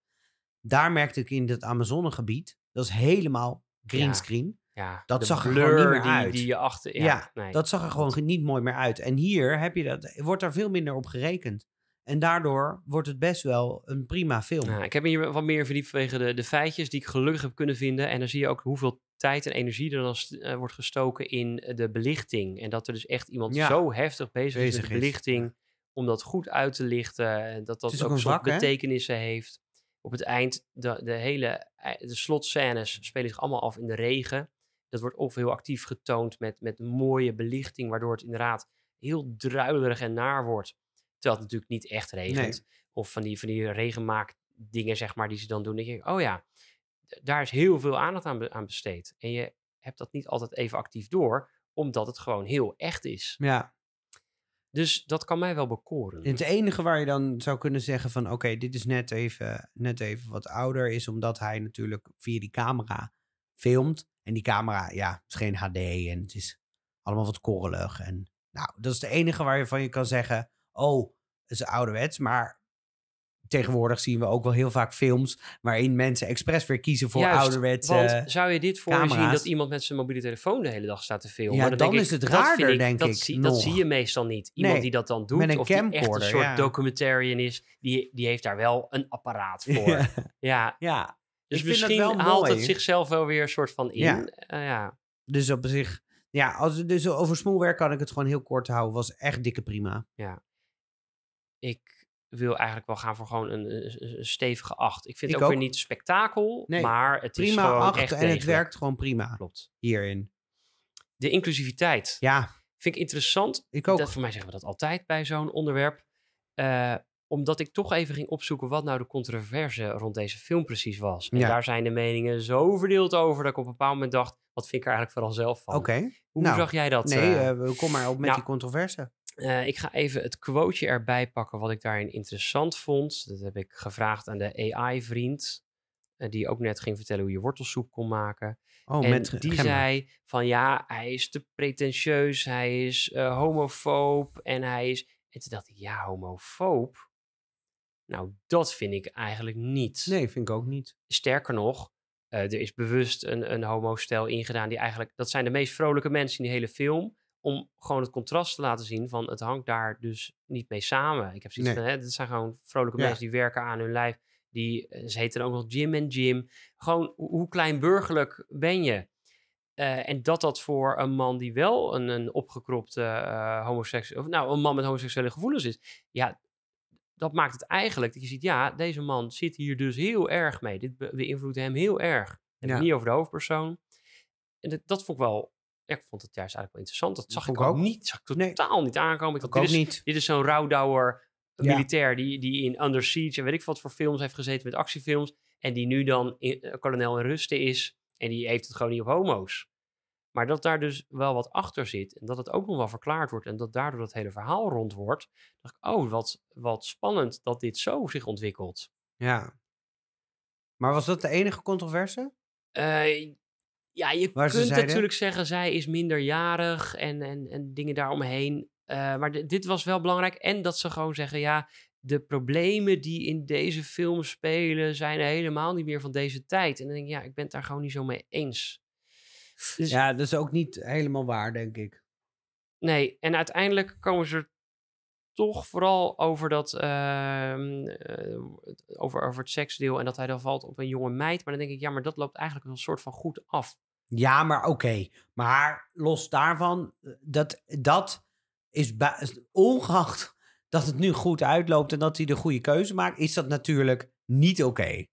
Daar merkte ik in het Amazonegebied, dat is helemaal greenscreen. Ja, dat de zag er gewoon niet meer die, uit. Die je achter, ja, Ja, nee. Dat zag er gewoon niet mooi meer uit. En hier heb je dat, wordt er veel minder op gerekend. En daardoor wordt het best wel een prima film. Nou, ik heb hier wat meer verdiept vanwege de, de feitjes die ik gelukkig heb kunnen vinden. En dan zie je ook hoeveel tijd en energie er dan eh, wordt gestoken in de belichting. En dat er dus echt iemand Ja. zo heftig bezig, is met de is, belichting. Om dat goed uit te lichten. En dat dat ook, ook soort betekenissen heeft. Op het eind, de, de hele ei- de slotscènes spelen zich allemaal af in de regen. Dat wordt of heel actief getoond met, met mooie belichting. Waardoor het inderdaad heel druilerig en naar wordt. Terwijl het natuurlijk niet echt regent. Of van die, van die regenmaakdingen, zeg maar, die ze dan doen. Dan denk je, oh ja, daar is heel veel aandacht aan, be- aan besteed. En je hebt dat niet altijd even actief door, omdat het gewoon heel echt is. Ja, Dus dat kan mij wel bekoren. en het enige waar je dan zou kunnen zeggen van... oké, dit is net even, net even wat ouder... is omdat hij natuurlijk via die camera filmt. En die camera, ja, is geen HD en het is allemaal wat korrelig. En nou, dat is het enige waar je van je kan zeggen... oh, het is ouderwets, maar... Tegenwoordig zien we ook wel heel vaak films waarin mensen expres weer kiezen voor Juist, ouderwetse... Want zou je dit voor je zien dat iemand met zijn mobiele telefoon de hele dag staat te filmen? Ja, Dan, dan denk is ik, het raarder, denk dat ik, Zie, dat zie je meestal niet. Iemand Nee, die dat dan doet, met een of die echt een soort ja. documentarian is, die, die heeft daar wel een apparaat voor. ja. Ja, ja, Dus misschien wel haalt mooi. het zichzelf wel weer een soort van in. Ja. Eh, ja. dus op zich... Ja, als, dus over smoelwerk kan ik het gewoon heel kort houden. Was echt dikke prima. ik wil eigenlijk wel gaan voor gewoon een, een- een stevige acht. Ik vind Ik het ook, ook. weer niet spektakel, Nee, maar het is Prima gewoon acht echt en het werkt gewoon prima Klopt. hierin. De inclusiviteit Ja, vind ik interessant. ik ook. Dat, voor mij zeggen we dat altijd bij zo'n onderwerp. Eh, omdat ik toch even ging opzoeken wat nou de controverse rond deze film precies was. En Ja. daar zijn de meningen zo verdeeld over dat ik op een bepaald moment dacht, wat vind ik er eigenlijk vooral zelf van? Oké. Hoe nou, zag jij dat? Nee, eh, kom maar op met nou, die controverse. Eh, ik ga even het quoteje erbij pakken wat ik daarin interessant vond. Dat heb ik gevraagd aan de AI-vriend. die ook net ging vertellen hoe je wortelsoep kon maken. Oh, en met die zei van ja, hij is te pretentieus, hij is homofoob en hij is... En toen dacht ik, ja, homofoob? Nou, dat vind ik eigenlijk niet. Nee, vind ik ook niet. Sterker nog, eh, er is bewust een, een homo-stijl ingedaan die eigenlijk... Dat zijn de meest vrolijke mensen in die hele film. Om gewoon het contrast te laten zien van het hangt daar dus niet mee samen. Ik heb zoiets Nee. van, hè, dit zijn gewoon vrolijke Ja. mensen die werken aan hun lijf. Die, eh, ze heten ook nog Jim en Jim. Gewoon, hoe, kleinburgerlijk ben je? Eh, en dat dat voor een man die wel een, een opgekropte eh homoseksueel... Of nou, een man met homoseksuele gevoelens is. Ja, dat maakt het eigenlijk dat je ziet, ja, deze man zit hier dus heel erg mee. Dit be- beïnvloedt hem heel erg. En Ja. niet over de hoofdpersoon. En dat, dat vond ik wel, ja, ik vond het juist eigenlijk wel interessant. Dat Dat zag ik ook ook. niet, zag ik Nee. totaal niet aankomen. Ik dacht, dit is, niet. dit is zo'n rouwdouwer Ja. militair die, die in Under Siege en weet ik wat voor films heeft gezeten met actiefilms. En die nu dan in, eh, kolonel in rusten is. En die heeft het gewoon niet op homo's. Maar dat daar dus wel wat achter zit. En dat het ook nog wel verklaard wordt. En dat daardoor dat hele verhaal rond wordt. dacht ik, oh, wat, wat spannend dat dit zo zich ontwikkelt. Ja. Maar was dat de enige controverse? Eh, ja, je Waar kunt natuurlijk zeggen, zij is minderjarig en, en, en dingen daaromheen. Eh maar di- dit was wel belangrijk. En dat ze gewoon zeggen, ja, de problemen die in deze film spelen zijn helemaal niet meer van deze tijd. En dan denk ik, ja, ik ben het daar gewoon niet zo mee eens. Dus Ja, dat is ook niet helemaal waar, denk ik. nee, en uiteindelijk komen ze er toch vooral over dat, ehm, eh, over, over het seksdeel en dat hij dan valt op een jonge meid. Maar dan denk ik, ja, maar dat loopt eigenlijk wel een soort van goed af. Ja, maar oké. Maar los daarvan, eh, dat, dat is ongeacht dat het nu goed uitloopt en dat hij de goede keuze maakt, is dat natuurlijk niet oké.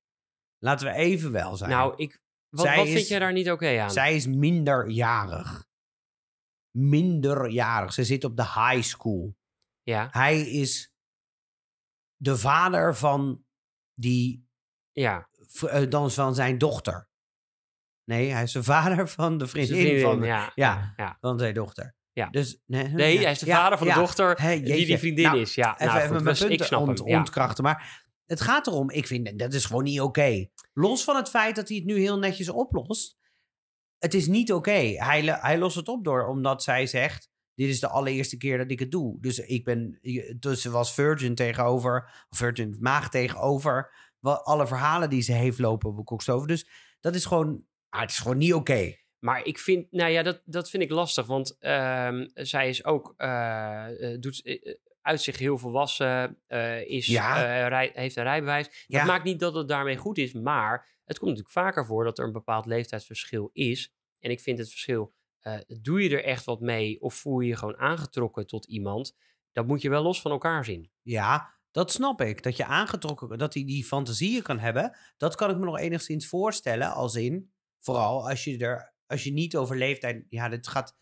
Laten we even wel zijn. Nou, ik, wat, Zij wat is- vind jij daar niet oké aan? Zij is minderjarig. Minderjarig. Ze zit op de high school. Ja, Hij is de vader van die ja. eh, dan van zijn dochter. Nee, hij is de vader van de vriendin, vriendin, van, ja, ja. ja. van zijn dochter. Ja. Dus, nee, hij is de vader van de dochter die die vriendin Nou, is. Ja, Even, nou, even goed, mijn dus ik punten snap ont- ontkrachten. Maar het gaat erom, ik vind dat is gewoon niet oké. Los van het feit dat hij het nu heel netjes oplost. Het is niet oké. Hij, hij lost het op door, omdat zij zegt... Dit is de allereerste keer dat ik het doe. Dus ik ben... Dus ze was virgin tegenover... Virgin maag tegenover... Wat, alle verhalen die ze heeft lopen op Kokstoven. Dus dat is gewoon... Ah, het is gewoon niet oké. Maar ik vind, nou ja, dat, dat vind ik lastig. Want ehm, zij is ook, eh, eh, doet, eh, uit zich heel volwassen, eh, is, Ja. eh, rij- heeft een rijbewijs. Ja. Dat maakt niet dat het daarmee goed is, maar het komt natuurlijk vaker voor dat er een bepaald leeftijdsverschil is. En ik vind het verschil, eh, doe je er echt wat mee of voel je je gewoon aangetrokken tot iemand? Dat moet je wel los van elkaar zien. Ja, dat snap ik. Dat je aangetrokken, dat hij die fantasieën kan hebben. Dat kan ik me nog enigszins voorstellen. Als in, vooral als je er, als je niet over leeftijd. Ja, dit gaat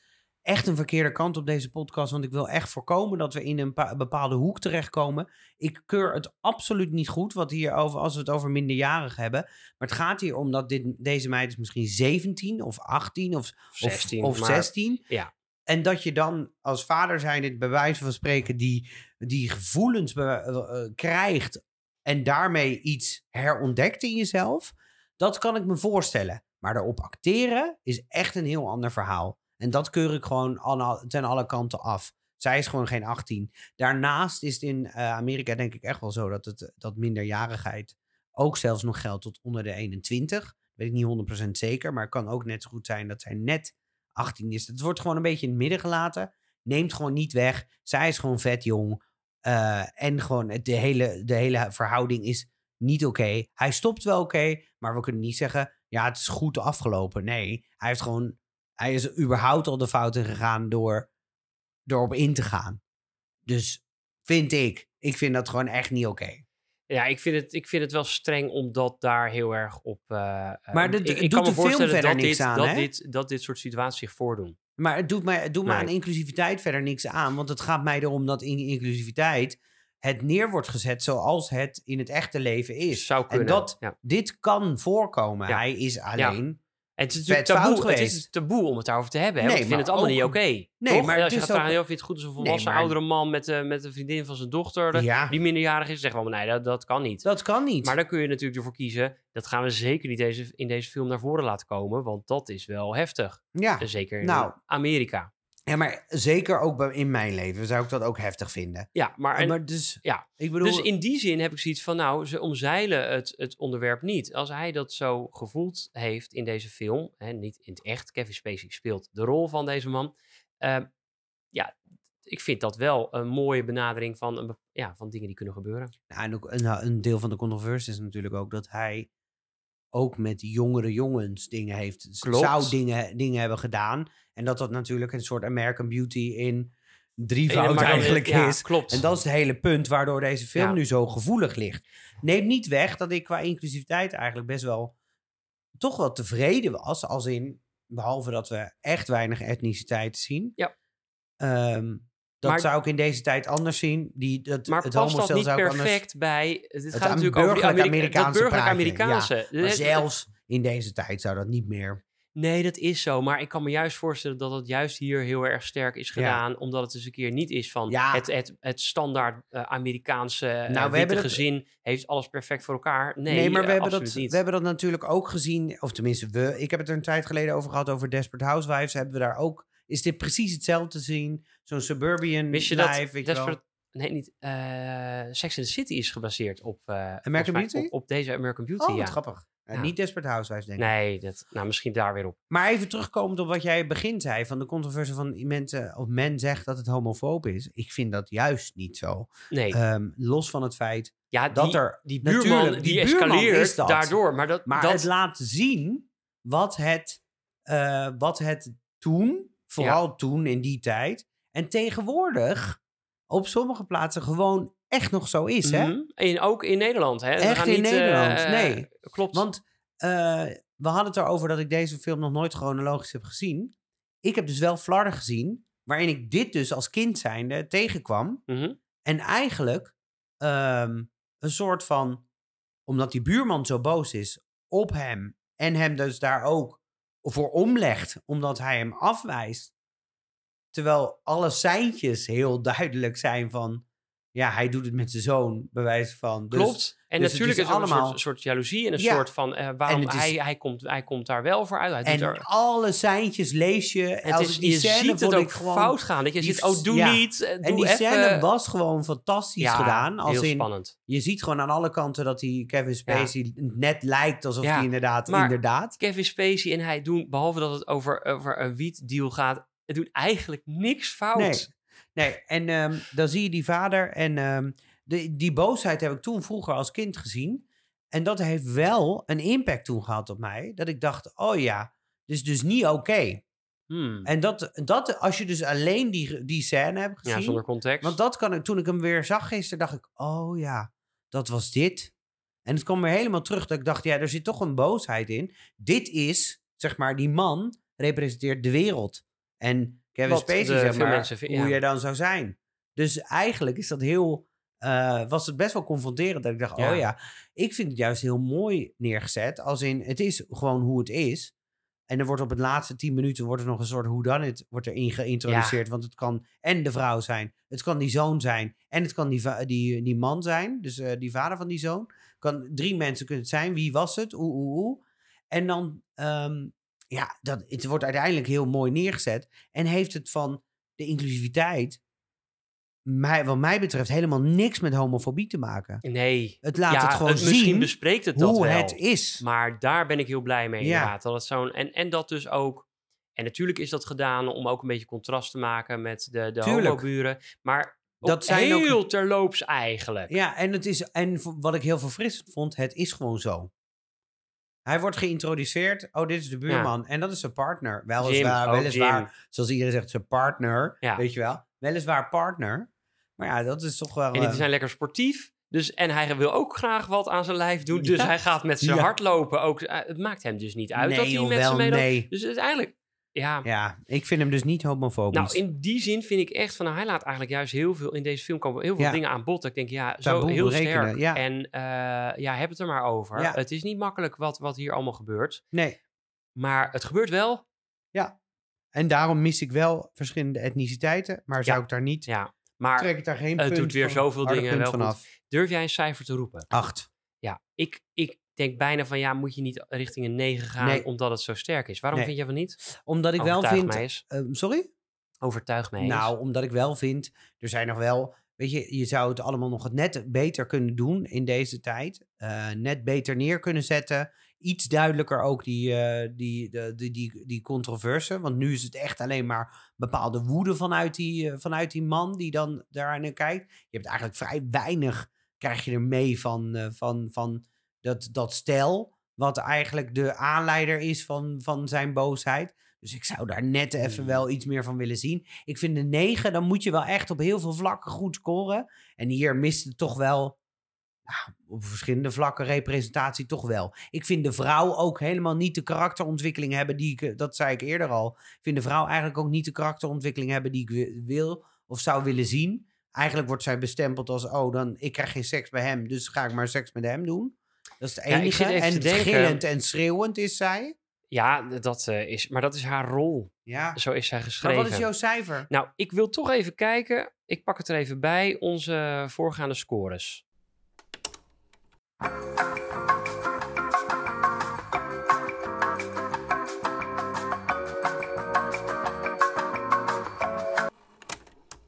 echt een verkeerde kant op deze podcast. Want ik wil echt voorkomen dat we in een pa- bepaalde hoek terechtkomen. Ik keur het absoluut niet goed wat hier over, als we het over minderjarigen hebben. Maar het gaat hier om dat dit, deze meid is misschien 17 of 18 of, Of 16. of, of maar- 16. Ja. En dat je dan als vader zijn dit bij wijze van spreken die, die gevoelens be- eh, krijgt en daarmee iets herontdekt in jezelf, dat kan ik me voorstellen. Maar erop acteren is echt een heel ander verhaal. En dat keur ik gewoon ten alle kanten af. Zij is gewoon geen 18. Daarnaast is het in eh, Amerika denk ik echt wel zo dat, het, dat minderjarigheid ook zelfs nog geldt tot onder de 21. Weet ik niet 100% zeker, maar het kan ook net zo goed zijn dat zij net 18 is. Het wordt gewoon een beetje in het midden gelaten. Neemt gewoon niet weg. Zij is gewoon vet jong. Eh, en gewoon de hele, de hele verhouding is niet oké. Hij stopt wel oké, maar we kunnen niet zeggen... ja, het is goed afgelopen. Nee, hij heeft gewoon... Hij is überhaupt al de fouten gegaan door, door op in te gaan. Dus vind ik... Ik vind dat gewoon echt niet oké. Ja, ik vind, het, ik vind het wel streng omdat daar heel erg op. eh, Maar ik- doet kan me voorstellen verder dat, niks dit, aan, dat, dit, dat dit soort situaties zich voordoen. Maar het doet mij, het doet Nee. aan inclusiviteit verder niks aan. Want het gaat mij erom dat in inclusiviteit het neer wordt gezet zoals het in het echte leven is. Zou kunnen. En dat, ja. dit kan voorkomen. Ja. Hij is alleen. En het is natuurlijk taboe, het is taboe om het daarover te hebben. Hè? Nee, want ik vind het allemaal ook- niet oké. Nee, Toch? maar als je is gaat vragen, vind je het goed als een volwassen maar- oudere man met, eh, met een vriendin van zijn dochter, Ja. die minderjarig is, zeggen we, nee, dat, dat kan niet. Dat kan niet. Maar dan kun je natuurlijk ervoor kiezen, dat gaan we zeker niet deze, in deze film naar voren laten komen, want dat is wel heftig. ja. Zeker in Nou. Amerika. Ja, maar zeker ook bij- in mijn leven zou ik dat ook heftig vinden. Ja, maar, en- maar dus, ja. ik bedoel, dus in die zin heb ik zoiets van, nou, ze omzeilen het, het onderwerp niet. Als hij dat zo gevoeld heeft in deze film, hè, niet in het echt, Kevin Spacey speelt de rol van deze man. ehm, ja, ik vind dat wel een mooie benadering van, een, ja, van dingen die kunnen gebeuren. Nou, en ook een, een deel van de controverse is natuurlijk ook dat hij ook met jongere jongens dingen heeft. Klopt. Zou dingen, dingen hebben gedaan. En dat dat natuurlijk een soort American Beauty in drievoud eigenlijk ja, is. Klopt. En dat is het hele punt waardoor deze film Ja. nu zo gevoelig ligt. Neemt niet weg dat ik qua inclusiviteit eigenlijk best wel toch wel tevreden was. Als in, behalve dat we echt weinig etniciteit zien. Ja. Ehm, dat Maar- zou ik in deze tijd anders zien. Die, dat, maar het past dat niet anders- perfect bij... Het gaat natuurlijk over die burgerlijk Amerika- Amerikaanse Amerikaanse. Maar Dus- zelfs in deze tijd zou dat niet meer. Nee, dat is zo. Maar ik kan me juist voorstellen dat het juist hier heel erg sterk is Ja. gedaan. Omdat het eens een keer niet is van Ja. het, het, het standaard eh, Amerikaanse nou, we witte hebben gezin heeft alles perfect voor elkaar. Nee, Nee, maar we eh, hebben, dat, niet. we hebben dat natuurlijk ook gezien. Of tenminste, we. Ik heb het er een tijd geleden over gehad over Desperate Housewives. Hebben we daar ook. Is dit precies hetzelfde te zien? Zo'n suburban Wist je life, dat weet? Desperate- Nee, niet. eh, Sex and the City is gebaseerd op... eh, mij Beauty? Op, op deze American Beauty, Oh, wat ja. grappig. Ja. Niet Desperate Housewives, denk ik. Nee, dat, nou, misschien daar weer op. Maar even terugkomend op wat jij begin zei. Van de controverse van mensen. Of men zegt dat het homofoob is. Ik vind dat juist niet zo. Nee, Ehm, los van het feit. ja, dat die, er- die buurman die, die buurman escaleert is dat. daardoor. Maar dat, Maar dat, het laat zien wat het, eh, wat het toen. Vooral toen in die tijd. En tegenwoordig. Op sommige plaatsen gewoon echt nog zo is. Hè? Mhm. En ook in Nederland. Hè? We Echt gaan in niet, Nederland, eh, nee. Klopt. Want eh, we hadden het erover dat ik deze film nog nooit chronologisch heb gezien. Ik heb dus wel Flarden gezien, waarin ik dit dus als kind zijnde tegenkwam. Mhm. En eigenlijk ehm, een soort van, omdat die buurman zo boos is op hem en hem dus daar ook voor omlegt, omdat hij hem afwijst. Terwijl alle seintjes heel duidelijk zijn van, ja, hij doet het met zijn zoon, bij wijze van. Dus, Klopt. En dus het natuurlijk is is er een allemaal- soort, soort jaloezie en een Ja. soort van eh, waarom het is- hij, hij, komt, hij komt daar wel voor uit. Hij En er, alle seintjes lees je. het als is, die je scène ziet het ook gewoon, fout gaan. Dat je die ziet, oh, doe ja. niet, eh, En doe die even. scène was gewoon fantastisch ja, gedaan. Als heel in, spannend. je ziet gewoon aan alle kanten dat die Kevin Spacey net lijkt alsof hij inderdaad, maar- inderdaad. Kevin Spacey en hij doen, behalve dat het over, over een wietdeal gaat, het doen eigenlijk niks fout. Nee. Nee, en ehm, dan zie je die vader. En ehm, de, die boosheid heb ik toen vroeger als kind gezien. En dat heeft wel een impact toen gehad op mij. Dat ik dacht, oh ja, dit is dus niet oké. Hmm. En dat, dat, als je dus alleen die, die scène hebt gezien. Ja, zonder context. Want dat kan ik, toen ik hem weer zag gisteren, dacht ik, oh ja, dat was dit. En het kwam weer helemaal terug dat ik dacht, ja, er zit toch een boosheid in. Dit is, zeg maar, die man representeert de wereld. En Kevin Spacey, zeg maar, mensen vi- hoe ja. je dan zou zijn. Dus eigenlijk is dat heel, eh, was het best wel confronterend dat ik dacht, Ja. oh ja, ik vind het juist heel mooi neergezet. Als in, het is gewoon hoe het is. En er wordt op het laatste tien minuten wordt er nog een soort hoe dan het wordt erin geïntroduceerd. Want het kan en de vrouw zijn, het kan die zoon zijn en het kan die, die, die man zijn. Dus eh, die vader van die zoon. Kan, drie mensen kunnen het zijn. Wie was het? Oeh, oeh, oeh. En dan, ehm, ja, dat, het wordt uiteindelijk heel mooi neergezet. En heeft het van de inclusiviteit, mij, wat mij betreft, helemaal niks met homofobie te maken. nee. Het laat ja, het gewoon misschien zien bespreekt het dat hoe wel. het is. Maar daar ben ik heel blij mee Ja. inderdaad. Dat het zo'n, en, en dat dus ook... En natuurlijk is dat gedaan om ook een beetje contrast te maken met de, de homoburen. Maar ook Dat zijn ook- heel terloops eigenlijk. Ja, en, het is, en wat ik heel verfrissend vond, het is gewoon zo. Hij wordt geïntroduceerd. Oh, dit is de buurman. En dat is zijn partner. Weliswaar, Jim, weliswaar Jim. zoals iedereen zegt, zijn partner. Ja. Weet je wel? Weliswaar partner. Maar ja, dat is toch wel... En die eh, zijn lekker sportief. Dus, en hij wil ook graag wat aan zijn lijf doen. Dus Ja. hij gaat met zijn hardlopen ook. eh, Het maakt hem dus niet uit nee, dat hij met ze meedoet. nee. Dus uiteindelijk, ja. Ja, ik vind hem dus niet homofobisch. Nou, in die zin vind ik echt van, nou, hij laat eigenlijk juist heel veel in deze film komen heel veel Ja. dingen aan bod. Dat Ik denk, ja, zo Taboe heel berekenen, sterk. ja. En eh, ja, heb het er maar over. Ja. Het is niet makkelijk wat, wat hier allemaal gebeurt. Nee. Maar het gebeurt wel. En daarom mis ik wel verschillende etniciteiten. Maar zou Ja. ik daar niet... Ja. Maar Trek ik daar geen het punt doet weer van- zoveel dingen wel van goed. af. durf jij een cijfer te roepen? Acht. Ja, ik, ik denk bijna van, ja, moet je niet richting een 9 gaan Nee. omdat het zo sterk is? Waarom Nee. vind je van niet? Omdat ik wel vind... eh, sorry? Overtuig mij eens. Nou, omdat ik wel vind, er zijn nog wel, weet je, je zou het allemaal nog net beter kunnen doen in deze tijd. Eh, net beter neer kunnen zetten. Iets duidelijker ook die, eh, die, de, die, die, die controverse. Want nu is het echt alleen maar bepaalde woede vanuit die, eh, vanuit die man die dan daar naar kijkt. Je hebt eigenlijk vrij weinig, krijg je er mee van, van, van dat, dat stel. Wat eigenlijk de aanleider is van, van zijn boosheid. Dus ik zou daar net even Hmm. wel iets meer van willen zien. Ik vind de 9, dan moet je wel echt op heel veel vlakken goed scoren. En hier mist het toch wel, nou, op verschillende vlakken representatie toch wel. Ik vind de vrouw ook helemaal niet de karakterontwikkeling hebben die ik, eh, dat zei ik eerder al. Ik vind de vrouw eigenlijk ook niet de karakterontwikkeling hebben die ik wi- wil of zou willen zien. Eigenlijk wordt zij bestempeld als, oh, dan, ik krijg geen seks bij hem, dus ga ik maar seks met hem doen. Dat is het Ja, ik enige. zit even en te denken- gillend en schreeuwend is zij. Ja, dat, eh, is, maar dat is haar rol. Ja. Zo is zij Maar geschreven. wat is jouw cijfer? Nou, ik wil toch even kijken. Ik pak het er even bij. Onze voorgaande scores.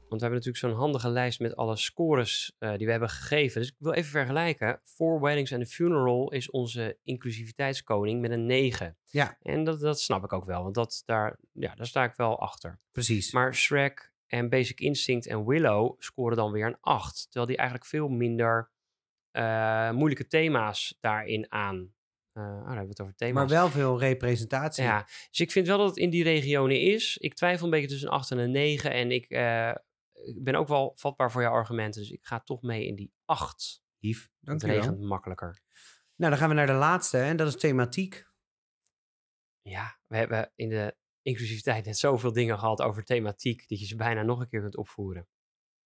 Want we hebben natuurlijk zo'n handige lijst met alle scores eh, die we hebben gegeven. Dus ik wil even vergelijken. Four Weddings and a Funeral is onze inclusiviteitskoning met een 9. Ja. En dat, dat snap ik ook wel, want dat, daar, ja, daar sta ik wel achter. Precies. Maar Shrek en Basic Instinct en Willow scoren dan weer een 8. Terwijl die eigenlijk veel minder eh, moeilijke thema's daarin aan. eh oh, daar hebben we het over thema's. Maar wel veel representatie. Ja, dus ik vind wel dat het in die regionen is. Ik twijfel een beetje tussen een 8 en een 9. En ik, ik ben ook wel vatbaar voor jouw argumenten. Dus ik ga toch mee in die 8. Lief, Het dankjewel. regent makkelijker. Nou, dan gaan we naar de laatste en dat is thematiek. Ja, we hebben in de inclusiviteit net zoveel dingen gehad over thematiek. dat je ze bijna nog een keer kunt opvoeren.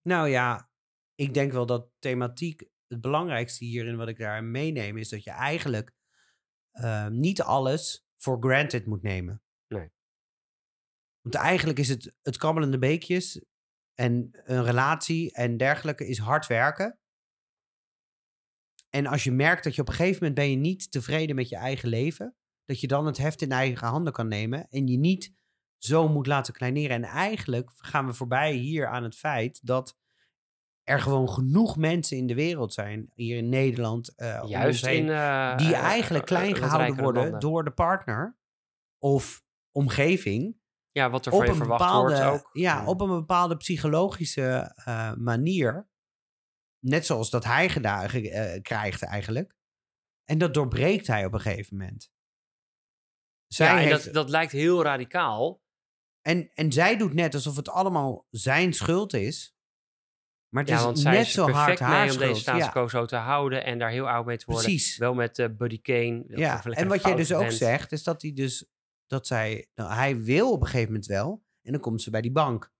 Nou ja, ik denk wel dat thematiek het belangrijkste hierin wat ik daar meeneem is dat je eigenlijk eh, niet alles voor granted moet nemen. Nee. Want eigenlijk is het het krabbelende beekjes en een relatie en dergelijke is hard werken. En als je merkt dat je op een gegeven moment ben je niet tevreden met je eigen leven, dat je dan het heft in eigen handen kan nemen en je niet zo moet laten kleineren. En eigenlijk gaan we voorbij hier aan het feit dat er gewoon genoeg mensen in de wereld zijn, hier in Nederland, om Juist heen, in... eh, die eh, eigenlijk klein gehouden worden landen. door de partner of omgeving Ja, wat er van je verwacht bepaalde, wordt ook. ja, op een bepaalde psychologische eh, manier. Net zoals dat hij gedaan, ge- eh, krijgt eigenlijk. En dat doorbreekt hij op een gegeven moment. Zij ja, en heeft- dat, dat lijkt heel radicaal. en, en zij doet net alsof het allemaal zijn schuld is. Maar het Ja, is want zij net is zo hard perfect mee om deze ja, quo zo te houden en daar heel oud mee te worden. precies. Wel met eh, Buddy Kane. Ja, en wat jij dus ook zegt, is dat hij dus dat zij, nou, hij wil op een gegeven moment wel, en dan komt ze bij die bank.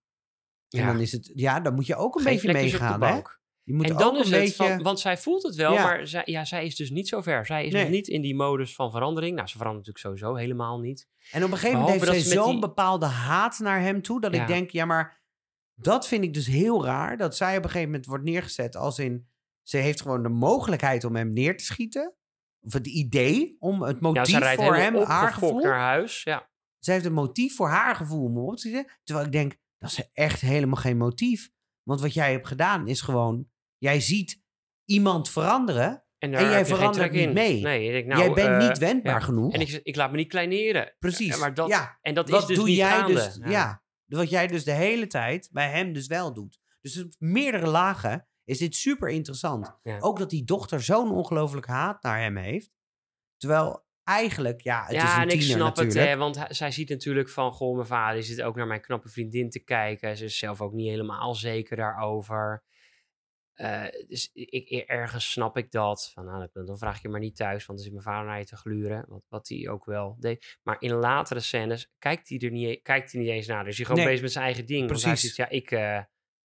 En Ja. dan is het, ja, dan moet je ook een Geen beetje meegaan, hè? Je moet En ook dan een is het beetje, van, want zij voelt het wel, Ja. maar zij, ja, zij is dus niet zo ver. Zij is Nee. nog niet in die modus van verandering. Nou, ze verandert natuurlijk sowieso helemaal niet. en op een gegeven moment heeft zij ze zo'n die- bepaalde haat naar hem toe, dat Ja. ik denk, ja, maar dat vind ik dus heel raar, dat zij op een gegeven moment wordt neergezet als in, ze heeft gewoon de mogelijkheid om hem neer te schieten, of het idee om het motief voor hem, haar gevoel, naar huis. Ja. Zij heeft een motief voor haar gevoel om op te zitten. Terwijl ik denk, dat is echt helemaal geen motief. Want wat jij hebt gedaan is gewoon... Jij ziet iemand veranderen. En, jij verandert niet in. mee. Nee, denk, nou, jij bent eh, niet wendbaar ja. genoeg. En ik, ik laat me niet kleineren. Precies. Eh, Maar dat, ja, en dat wat is dus doe niet jij gaande. dus... Ja. wat jij dus de hele tijd bij hem dus wel doet. Dus meerdere lagen is dit super interessant. Ja. Ook dat die dochter zo'n ongelooflijk haat naar hem heeft. Terwijl eigenlijk, ja, het is ja, een en ik snap natuurlijk. het, hè, want hij- zij ziet natuurlijk van, goh, mijn vader zit ook naar mijn knappe vriendin te kijken. Ze is zelf ook niet helemaal zeker daarover. Eh, dus ik, ergens snap ik dat. Van, nou, dan- vraag ik je maar niet thuis, want dan zit mijn vader naar je te gluren. Wat, wat hij ook wel deed. Maar in latere scènes kijkt hij er niet, kijkt hij niet eens naar. Dus hij gewoon Nee, bezig met zijn eigen ding. Want hij precies. ja, ik, eh,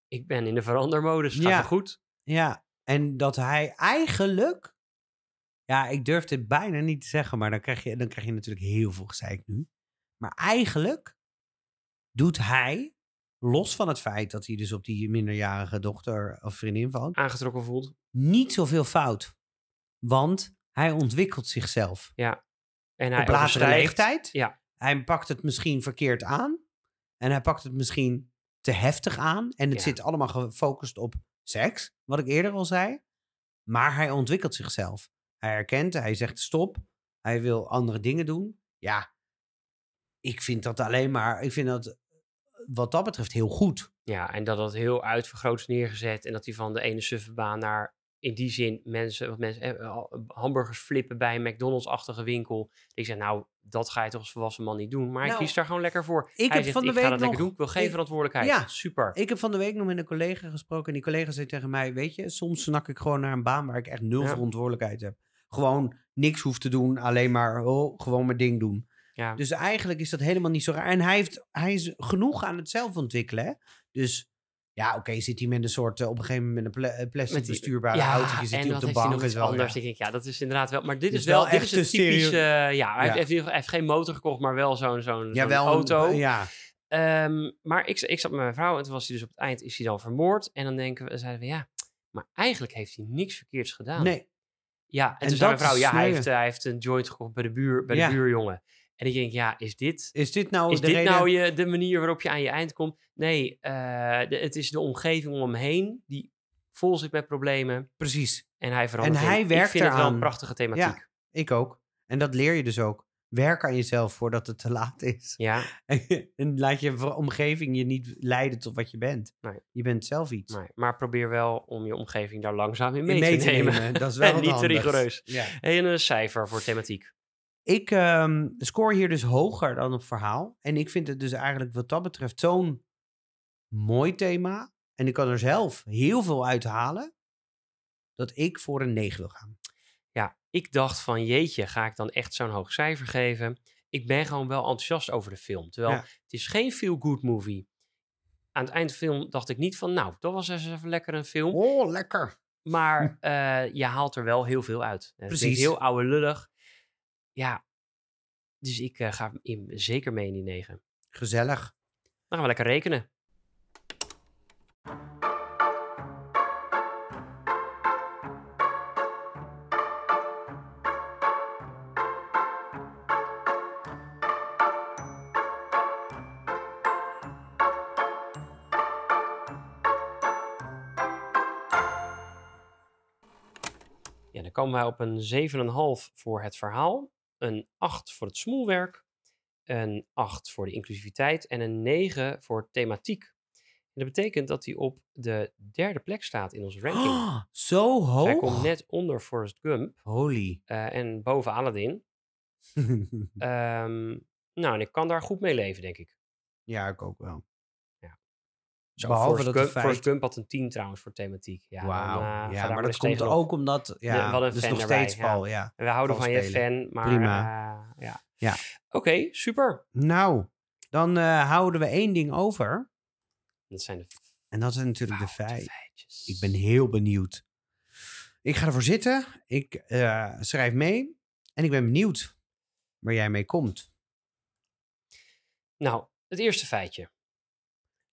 ik ben in de verandermodus. Gaat Ja. goed. Ja, en dat hij eigenlijk... Ja, ik durf dit bijna niet te zeggen, maar dan krijg je, dan krijg je natuurlijk heel veel gezeik nu. Maar eigenlijk doet hij, los van het feit dat hij dus op die minderjarige dochter of vriendin valt, Aangetrokken voelt. niet zoveel fout. Want hij ontwikkelt zichzelf. Ja. En hij op latere leeftijd. Ja. Hij pakt het misschien verkeerd aan. En hij pakt het misschien te heftig aan. En het Ja. zit allemaal gefocust op seks, wat ik eerder al zei. Maar hij ontwikkelt zichzelf. Hij herkent, hij zegt stop. Hij wil andere dingen doen. Ja, ik vind dat alleen maar, ik vind dat wat dat betreft heel goed. Ja, en dat dat heel uitvergroot is neergezet. En dat hij van de ene suffe baan naar in die zin mensen, wat mensen eh, hamburgers flippen bij een McDonald's-achtige winkel. Ik zeg, nou, dat ga je toch als volwassen man niet doen. Maar hij Nou, kiest daar gewoon lekker voor. ik hij heb zegt, van de ik ga week dat lekker nog- doen. Ik wil geen ik- verantwoordelijkheid. Ja. Super. Ik heb van de week nog met een collega gesproken. En die collega zei tegen mij: Weet je, soms snak ik gewoon naar een baan waar ik echt nul Ja. verantwoordelijkheid heb. Gewoon niks hoef te doen, alleen maar oh, gewoon mijn ding doen. ja. Dus eigenlijk is dat helemaal niet zo raar. En hij, heeft, hij is genoeg aan het zelf ontwikkelen. Hè? Dus ja, oké, zit hij met een soort, eh, op een gegeven moment met een eh, plastic Met die- bestuurbare autootje, zit en op de bank. is wel, anders. ja. denk ik, ja, dat is inderdaad wel. Maar dit Dus is wel, wel dit is echt een typisch. eh, ja, hij, Ja. Heeft, heeft geen motor gekocht, maar wel zo'n zo'n Ja, auto. Een, ja, Ehm, maar ik, ik zat met mijn vrouw en toen was hij dus op het eind is hij dan vermoord. En dan denken we, zeiden we ja, maar eigenlijk heeft hij niks verkeerds gedaan. nee, Ja, en, En toen zei mijn vrouw, ja, hij heeft, hij heeft een joint gekocht bij de, buur, bij Ja. de buurjongen. En ik denk, ja, is dit, is dit nou is de dit reden? nou je, de manier waarop je aan je eind komt? Nee, eh, de- het is de omgeving om hem heen die vol zit met problemen. Precies, En hij verandert En hij in. werkt Ik vind het wel een eraan. prachtige thematiek. ik ook. En dat leer je dus ook. Werk aan jezelf voordat het te laat is. Ja, en laat je omgeving je niet leiden tot wat je bent. Nee. Je bent zelf iets. maar, maar probeer wel om je omgeving daar langzaam in mee, mee te nemen. Dat is wel En niet te rigoureus. Ja. En een cijfer voor thematiek. Ik ehm, score hier dus hoger dan op verhaal. En ik vind het dus eigenlijk wat dat betreft zo'n mooi thema. En ik kan er zelf heel veel uit halen. Dat ik voor een 9 wil gaan. Ja, ik dacht van jeetje, ga ik dan echt zo'n hoog cijfer geven? Ik ben gewoon wel enthousiast over de film. Terwijl Ja. het is geen feel-good movie. Aan het eind van de film dacht ik niet van, nou, dat was eens even lekker een film. Oh, lekker. Maar eh, je haalt er wel heel veel uit. Het is Precies. heel oude lullig. Ja, dus ik eh, ga in, zeker mee in die negen. Gezellig. Dan gaan we lekker rekenen. Ja, dan komen wij op een 7,5 voor het verhaal, een 8 voor het smoelwerk, een 8 voor de inclusiviteit en een 9 voor thematiek. En dat betekent dat hij op de derde plek staat in onze ranking. Oh, zo hoog. hij komt net onder Forrest Gump Holy. eh, en boven Aladdin. Ehm, nou, en ik kan daar goed mee leven, denk ik. ja, ik ook wel. Zo, Behalve Forrest dat Gump, het feit- Forrest Gump had een 10 trouwens voor thematiek. Ja, Wauw. ja, maar dat komt ook omdat... Ja, wat een dus fan nog erbij, steeds ja. val, ja. En we houden van je fan, maar Prima. eh, ja. Ja. Oké, super. Nou, dan eh, houden we één ding over. Dat zijn de En dat is natuurlijk de foute feit. feitjes. Ik ben heel benieuwd. Ik ga ervoor zitten. Ik eh, schrijf mee. En ik ben benieuwd waar jij mee komt. Nou, het eerste feitje.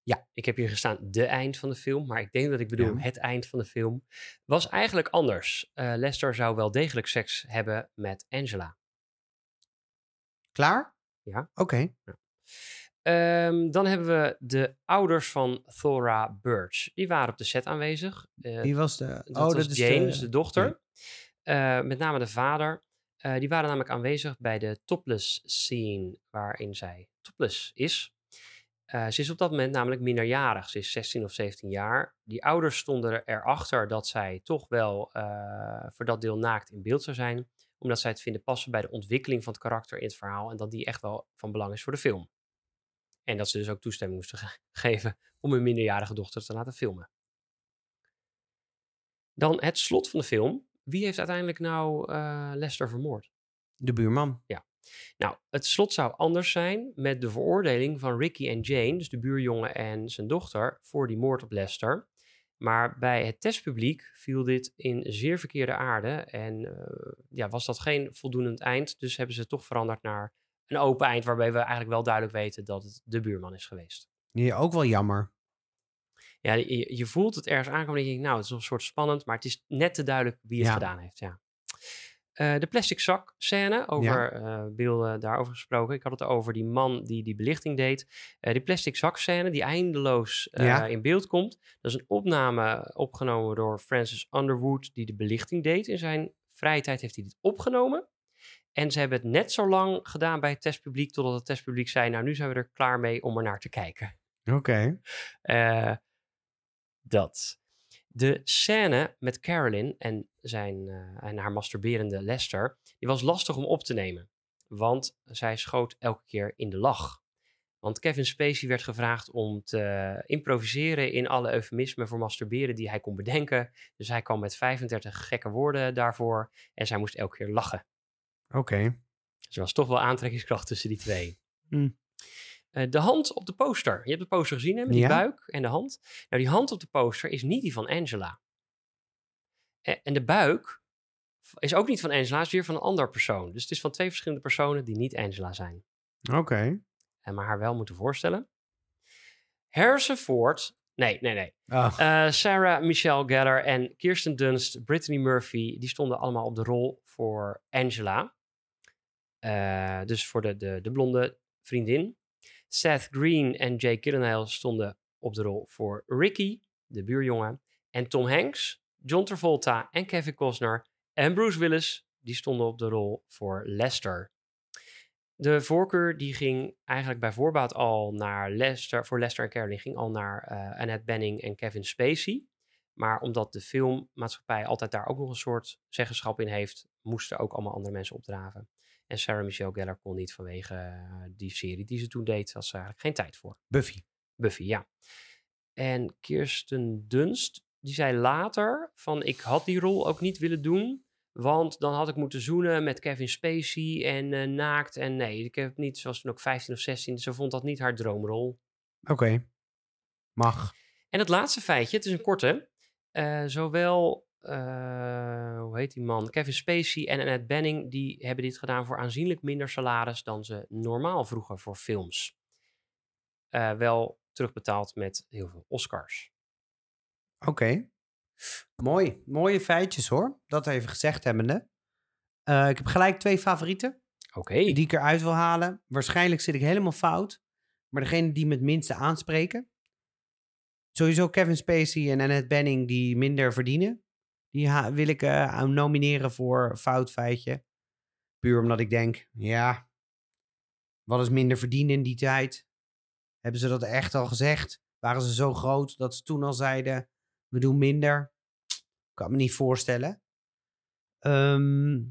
Ja, ik heb hier gestaan de eind van de film, maar ik denk dat ik bedoel Ja. het eind van de film. Was eigenlijk anders. Eh, Lester zou wel degelijk seks hebben met Angela. Klaar? Ja. Oké. Ehm, dan hebben we de ouders van Thora Birch. Die waren op de set aanwezig. Eh, Wie was de... dat oh, was dat is de... dus de dochter. Eh, met name de vader. Die waren namelijk aanwezig bij de topless scene waarin zij topless is. Eh, ze is op dat moment namelijk minderjarig. Ze is 16 of 17 jaar. Die ouders stonden erachter dat zij toch wel eh, voor dat deel naakt in beeld zou zijn. Omdat zij het vinden passen bij de ontwikkeling van het karakter in het verhaal. En dat die echt wel van belang is voor de film. En dat ze dus ook toestemming moesten ge- geven om hun minderjarige dochter te laten filmen. Dan het slot van de film. Wie heeft uiteindelijk nou eh, Lester vermoord? De buurman. Nou, het slot zou anders zijn met de veroordeling van Ricky en Jane, dus de buurjongen en zijn dochter, voor die moord op Lester. Maar bij het testpubliek viel dit in zeer verkeerde aarde en eh, ja, was dat geen voldoend eind. Dus hebben ze het toch veranderd naar een open eind, waarbij we eigenlijk wel duidelijk weten dat het de buurman is geweest. Ja, ook wel jammer. Ja, je, je voelt het ergens aankomen en je denkt, nou, het is een soort spannend, maar het is net te duidelijk wie het Ja. gedaan heeft. Ja. Eh, de plastic zak scène, over eh, beelden daarover gesproken. Ik had het over die man die die belichting deed. Eh, die plastic zak scène die eindeloos Ja. in beeld komt. Dat is een opname opgenomen door Francis Underwood die de belichting deed. In zijn vrije tijd heeft hij dit opgenomen. En ze hebben het net zo lang gedaan bij het testpubliek totdat het testpubliek zei, nou nu zijn we er klaar mee om er naar te kijken. Oké. Dat. De scène met Carolyn en, zijn, eh, en haar masturberende Lester, die was lastig om op te nemen. Want zij schoot elke keer in de lach. Want Kevin Spacey werd gevraagd om te improviseren in alle eufemismen voor masturberen die hij kon bedenken. Dus hij kwam met 35 gekke woorden daarvoor en zij moest elke keer lachen. Oké. Dus er was toch wel aantrekkingskracht tussen die twee. Hm. Eh, de hand op de poster. Je hebt de poster gezien, hè? Met die Ja. buik en de hand. Nou, die hand op de poster is niet die van Angela. Eh, en de buik is ook niet van Angela, is weer van een ander persoon. Dus het is van twee verschillende personen die niet Angela zijn. Oké. En maar haar wel moeten voorstellen. Harrison Ford. Nee, nee, nee. Oh. Eh, Sarah Michelle Gellar en Kirsten Dunst, Brittany Murphy, die stonden allemaal op de rol voor Angela. Eh, dus voor de, de, de blonde vriendin. Seth Green en Jake Gyllenhaal stonden op de rol voor Ricky, de buurjongen. En Tom Hanks, John Travolta en Kevin Costner en Bruce Willis, die stonden op de rol voor Lester. De voorkeur die ging eigenlijk bij voorbaat al naar Lester, voor Lester en Carolyn, ging al naar eh, Annette Bening en Kevin Spacey. Maar omdat de filmmaatschappij altijd daar ook nog een soort zeggenschap in heeft, moesten ook allemaal andere mensen opdraven. En Sarah Michelle Gellar kon niet vanwege eh, die serie die ze toen deed, had ze eigenlijk geen tijd voor. Buffy. Buffy, ja. En Kirsten Dunst, die zei later van ik had die rol ook niet willen doen, want dan had ik moeten zoenen met Kevin Spacey en eh, naakt. En nee, ik heb niet, ze was toen ook 15 of 16, ze vond dat niet haar droomrol. Oké. Mag. En het laatste feitje, het is een korte. eh, zowel, eh, hoe heet die man, Kevin Spacey en Annette Bening, die hebben dit gedaan voor aanzienlijk minder salaris dan ze normaal vroegen voor films. Eh, wel terugbetaald met heel veel Oscars. Oké. Mooi. Mooie feitjes hoor. Dat even gezegd hebbende. Eh, ik heb gelijk twee favorieten Oké. die ik eruit wil halen. Waarschijnlijk zit ik helemaal fout. Maar degene die me het minste aanspreken. Sowieso Kevin Spacey en Annette Bening die minder verdienen. Die wil ik eh, nomineren voor fout feitje. Puur omdat ik denk, ja, wat is minder verdienen in die tijd? Hebben ze dat echt al gezegd? Waren ze zo groot dat ze toen al zeiden, we doen minder? Kan me niet voorstellen. Ehm,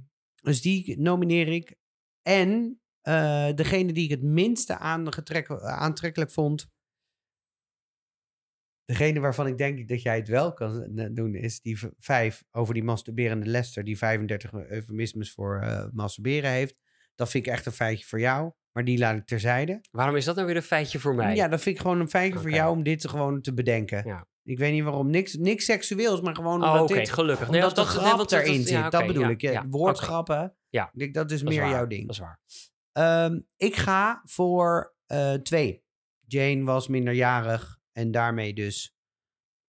dus die nomineer ik. En eh, degene die ik het minste aantrekkelijk vond. Degene waarvan ik denk dat jij het wel kan eh, doen, is die vijf over die masturberende Lester, die 35 eufemismes voor eh, masturberen heeft. Dat vind ik echt een feitje voor jou, maar die laat ik terzijde. Waarom is dat nou weer een feitje voor mij? Ja, dat vind ik gewoon een feitje voor jou om dit te gewoon te bedenken. Ja. Ik weet niet waarom. Niks, niks seksueels, maar gewoon Oh, omdat oké, dit gelukkig. omdat dat- nee, grap dat- erin dat- zit. ja, dat bedoel ja, ik. Ja, Woordgrappen. Ja. Dat is Dat meer jouw ding. Dat is waar. Ehm, ik ga voor eh, twee. Jane was minderjarig en daarmee dus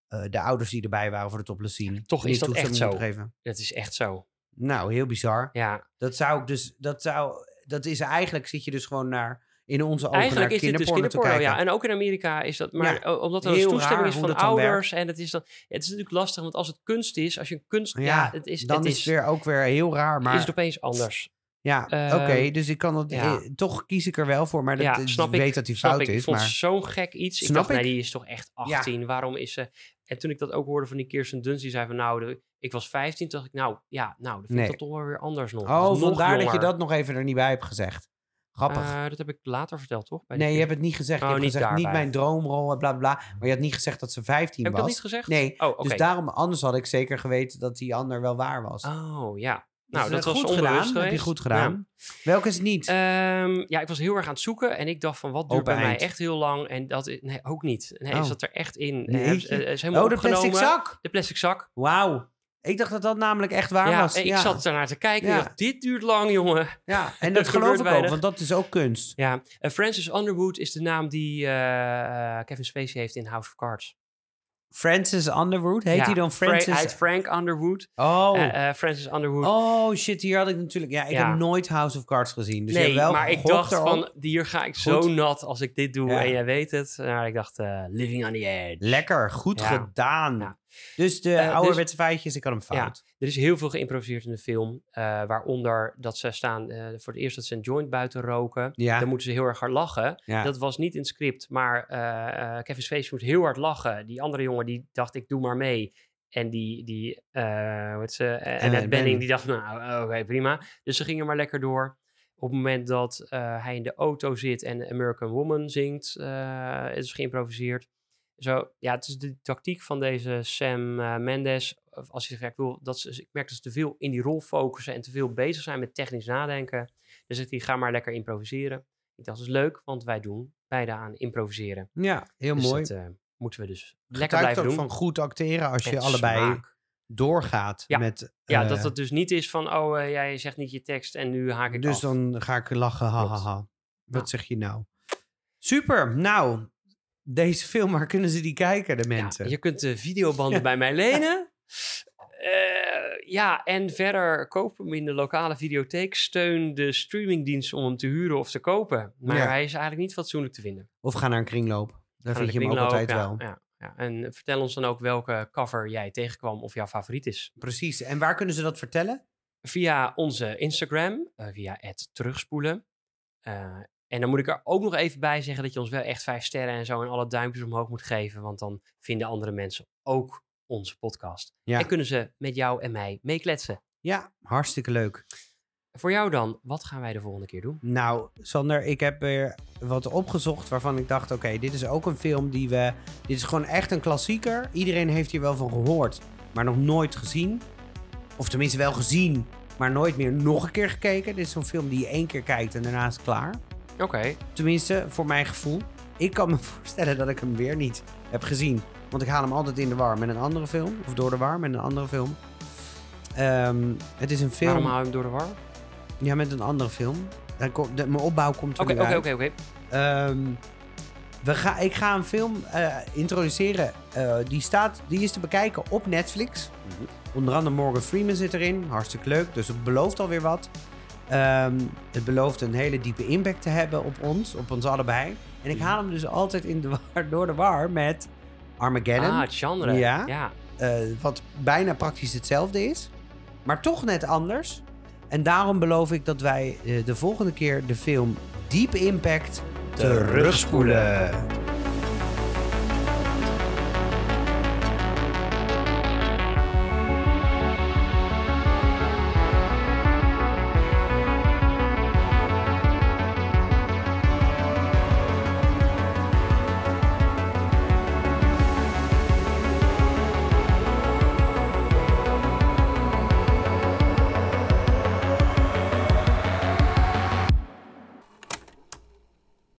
eh, de ouders die erbij waren voor de topless scene. Toch is dat echt zo. Geven. Het is echt zo. Nou, heel bizar. Ja, Dat zou ik dus, dat zou, dat is eigenlijk, zit je dus gewoon naar, in onze ogen eigenlijk naar is dit dus kinderporno. Ja, en ook in Amerika is dat. Maar Ja, omdat er een toestemming is van dat ouders. En het is dan. Het is natuurlijk lastig, want als het kunst is, als je een kunst. Ja, het is. dan het is, het weer ook weer heel raar, maar is het opeens anders. Ja, Ehm, oké, dus ik kan ja. eh, toch kies ik er wel voor, maar dat, ja, ik snap ik. weet dat die fout ik. Ik is, vond maar het zo'n gek iets. ik Snap dacht, nee, ik. die is toch echt 18. Waarom is ze. En toen ik dat ook hoorde van die Kirsten Dunst, die zei van nou, de, ik was 15. Toen dacht ik, nou ja, nou, dat vind Nee. ik dat toch wel weer anders nog. oh, Dat nog vandaar dat je dat nog even er niet bij hebt gezegd. Grappig. Eh, dat heb ik later verteld, toch? Bij nee, je hebt het niet gezegd. Oh, je hebt niet gezegd, niet mijn droomrol, bla bla bla. Maar je had niet gezegd dat ze 15 Heb ik was. dat niet gezegd? Nee, Oh. Dus daarom, anders had ik zeker geweten dat die ander wel waar was. Oh, ja. Dus, Nou, dat eh, was goed gedaan. Heb je goed gedaan. Welke is het niet? Ja. Ehm, ja, ik was heel erg aan het zoeken en ik dacht van wat duurt Open bij mij echt heel lang en dat is, nee ook niet. Nee, Oh. is dat er echt in? Nee, is, helemaal oh, de opgenomen. plastic zak. De plastic zak. Wauw. Ik dacht dat dat namelijk echt waar ja, was. en ik ja. zat ernaar te kijken Ja. en dacht, dit duurt lang, jongen. Ja, en dat geloof ik ook, want dat is ook kunst. Ja, Francis Underwood is de naam die eh, eh, Kevin Spacey heeft in House of Cards. Francis Underwood, heet Ja, hij dan Fra- Francis? Hij heet Frank Underwood. Oh. Eh, Francis Underwood. oh, shit, hier had ik natuurlijk... Ja, ik Ja. heb nooit House of Cards gezien. Dus nee, wel maar ik dacht erop. van, hier ga ik zo nat als ik dit doe Ja. en jij weet het. Nou, ik dacht, eh, living on the edge. Lekker, goed gedaan. Ja. Dus de Eh, dus- ouderwetse feitjes, ik had hem Ja. fout. Er is heel veel geïmproviseerd in de film. eh, waaronder dat ze staan, eh, voor het eerst dat ze een joint buiten roken. Ja. Dan moeten ze heel erg hard lachen. Ja. Dat was niet in het script, maar eh, eh, Kevin Spacey moest heel hard lachen. Die andere jongen die dacht, ik doe maar mee. En die, die eh heet ze, eh, Annette Annette Benning, die dacht, nou, oké, prima. Dus ze gingen maar lekker door. Op het moment dat eh, hij in de auto zit en American Woman zingt, eh is geïmproviseerd. Zo, ja, het is de tactiek van deze Sam eh, Mendes. Als je zegt, ik, wil, dat ze, ik merk dat ze te veel in die rol focussen en te veel bezig zijn met technisch nadenken. Dus zegt hij, ga maar lekker improviseren. Ik dacht, dat is leuk, want wij doen beide aan improviseren. Ja, heel Dus mooi. dat eh, moeten we dus lekker blijven ook doen. van goed acteren als je allebei smaak. doorgaat Ja. met... Ja, eh, dat het dus niet is van, oh, jij zegt niet je tekst en nu haak ik Dus af. dan ga ik lachen, hahaha. Wat Ja. zeg je nou? Super, nou, deze film, waar kunnen ze die kijken, de Ja, mensen? je kunt de videobanden bij mij lenen. Eh, ja, en verder koop hem in de lokale videotheek. Steun de streamingdienst om hem te huren of te kopen. Maar Ja. hij is eigenlijk niet fatsoenlijk te vinden. Of ga naar een kringloop. Daar vind je hem ook altijd wel. ja, Ja, ja. En vertel ons dan ook welke cover jij tegenkwam of jouw favoriet is. Precies. En waar kunnen ze dat vertellen? Via onze Instagram, eh, via het terugspoelen. Eh, en dan moet ik er ook nog even bij zeggen dat je ons wel echt vijf sterren en zo en alle duimpjes omhoog moet geven. Want dan vinden andere mensen ook onze podcast. Ja. En kunnen ze met jou en mij meekletsen. Ja, hartstikke leuk. Voor jou dan, wat gaan wij de volgende keer doen? Nou, Sander, ik heb weer wat opgezocht waarvan ik dacht: oké, dit is ook een film die we. Dit is gewoon echt een klassieker. Iedereen heeft hier wel van gehoord, maar nog nooit gezien. Of tenminste wel gezien, maar nooit meer nog een keer gekeken. Dit is zo'n film die je één keer kijkt en daarna is klaar. Oké, Tenminste, voor mijn gevoel. Ik kan me voorstellen dat ik hem weer niet heb gezien. Want ik haal hem altijd in de war met een andere film. Of door de war met een andere film. Ehm, het is een film. waarom hou je hem door de war? Ja, met een andere film. Dan de- mijn opbouw komt er Oké, oké, oké, oké. Ehm, ik ga een film eh, introduceren. Eh, die, staat, die is te bekijken op Netflix. Mhm. Onder andere Morgan Freeman zit erin. Hartstikke leuk. Dus het belooft alweer wat. Ehm, het belooft een hele diepe impact te hebben op ons. Op ons allebei. En ik haal hem dus altijd in de war, door de war met Armageddon. Ah, het genre. Ja. ja. eh, wat bijna praktisch hetzelfde is. Maar toch net anders. En daarom beloof ik dat wij eh, de volgende keer de film Deep Impact terugspoelen.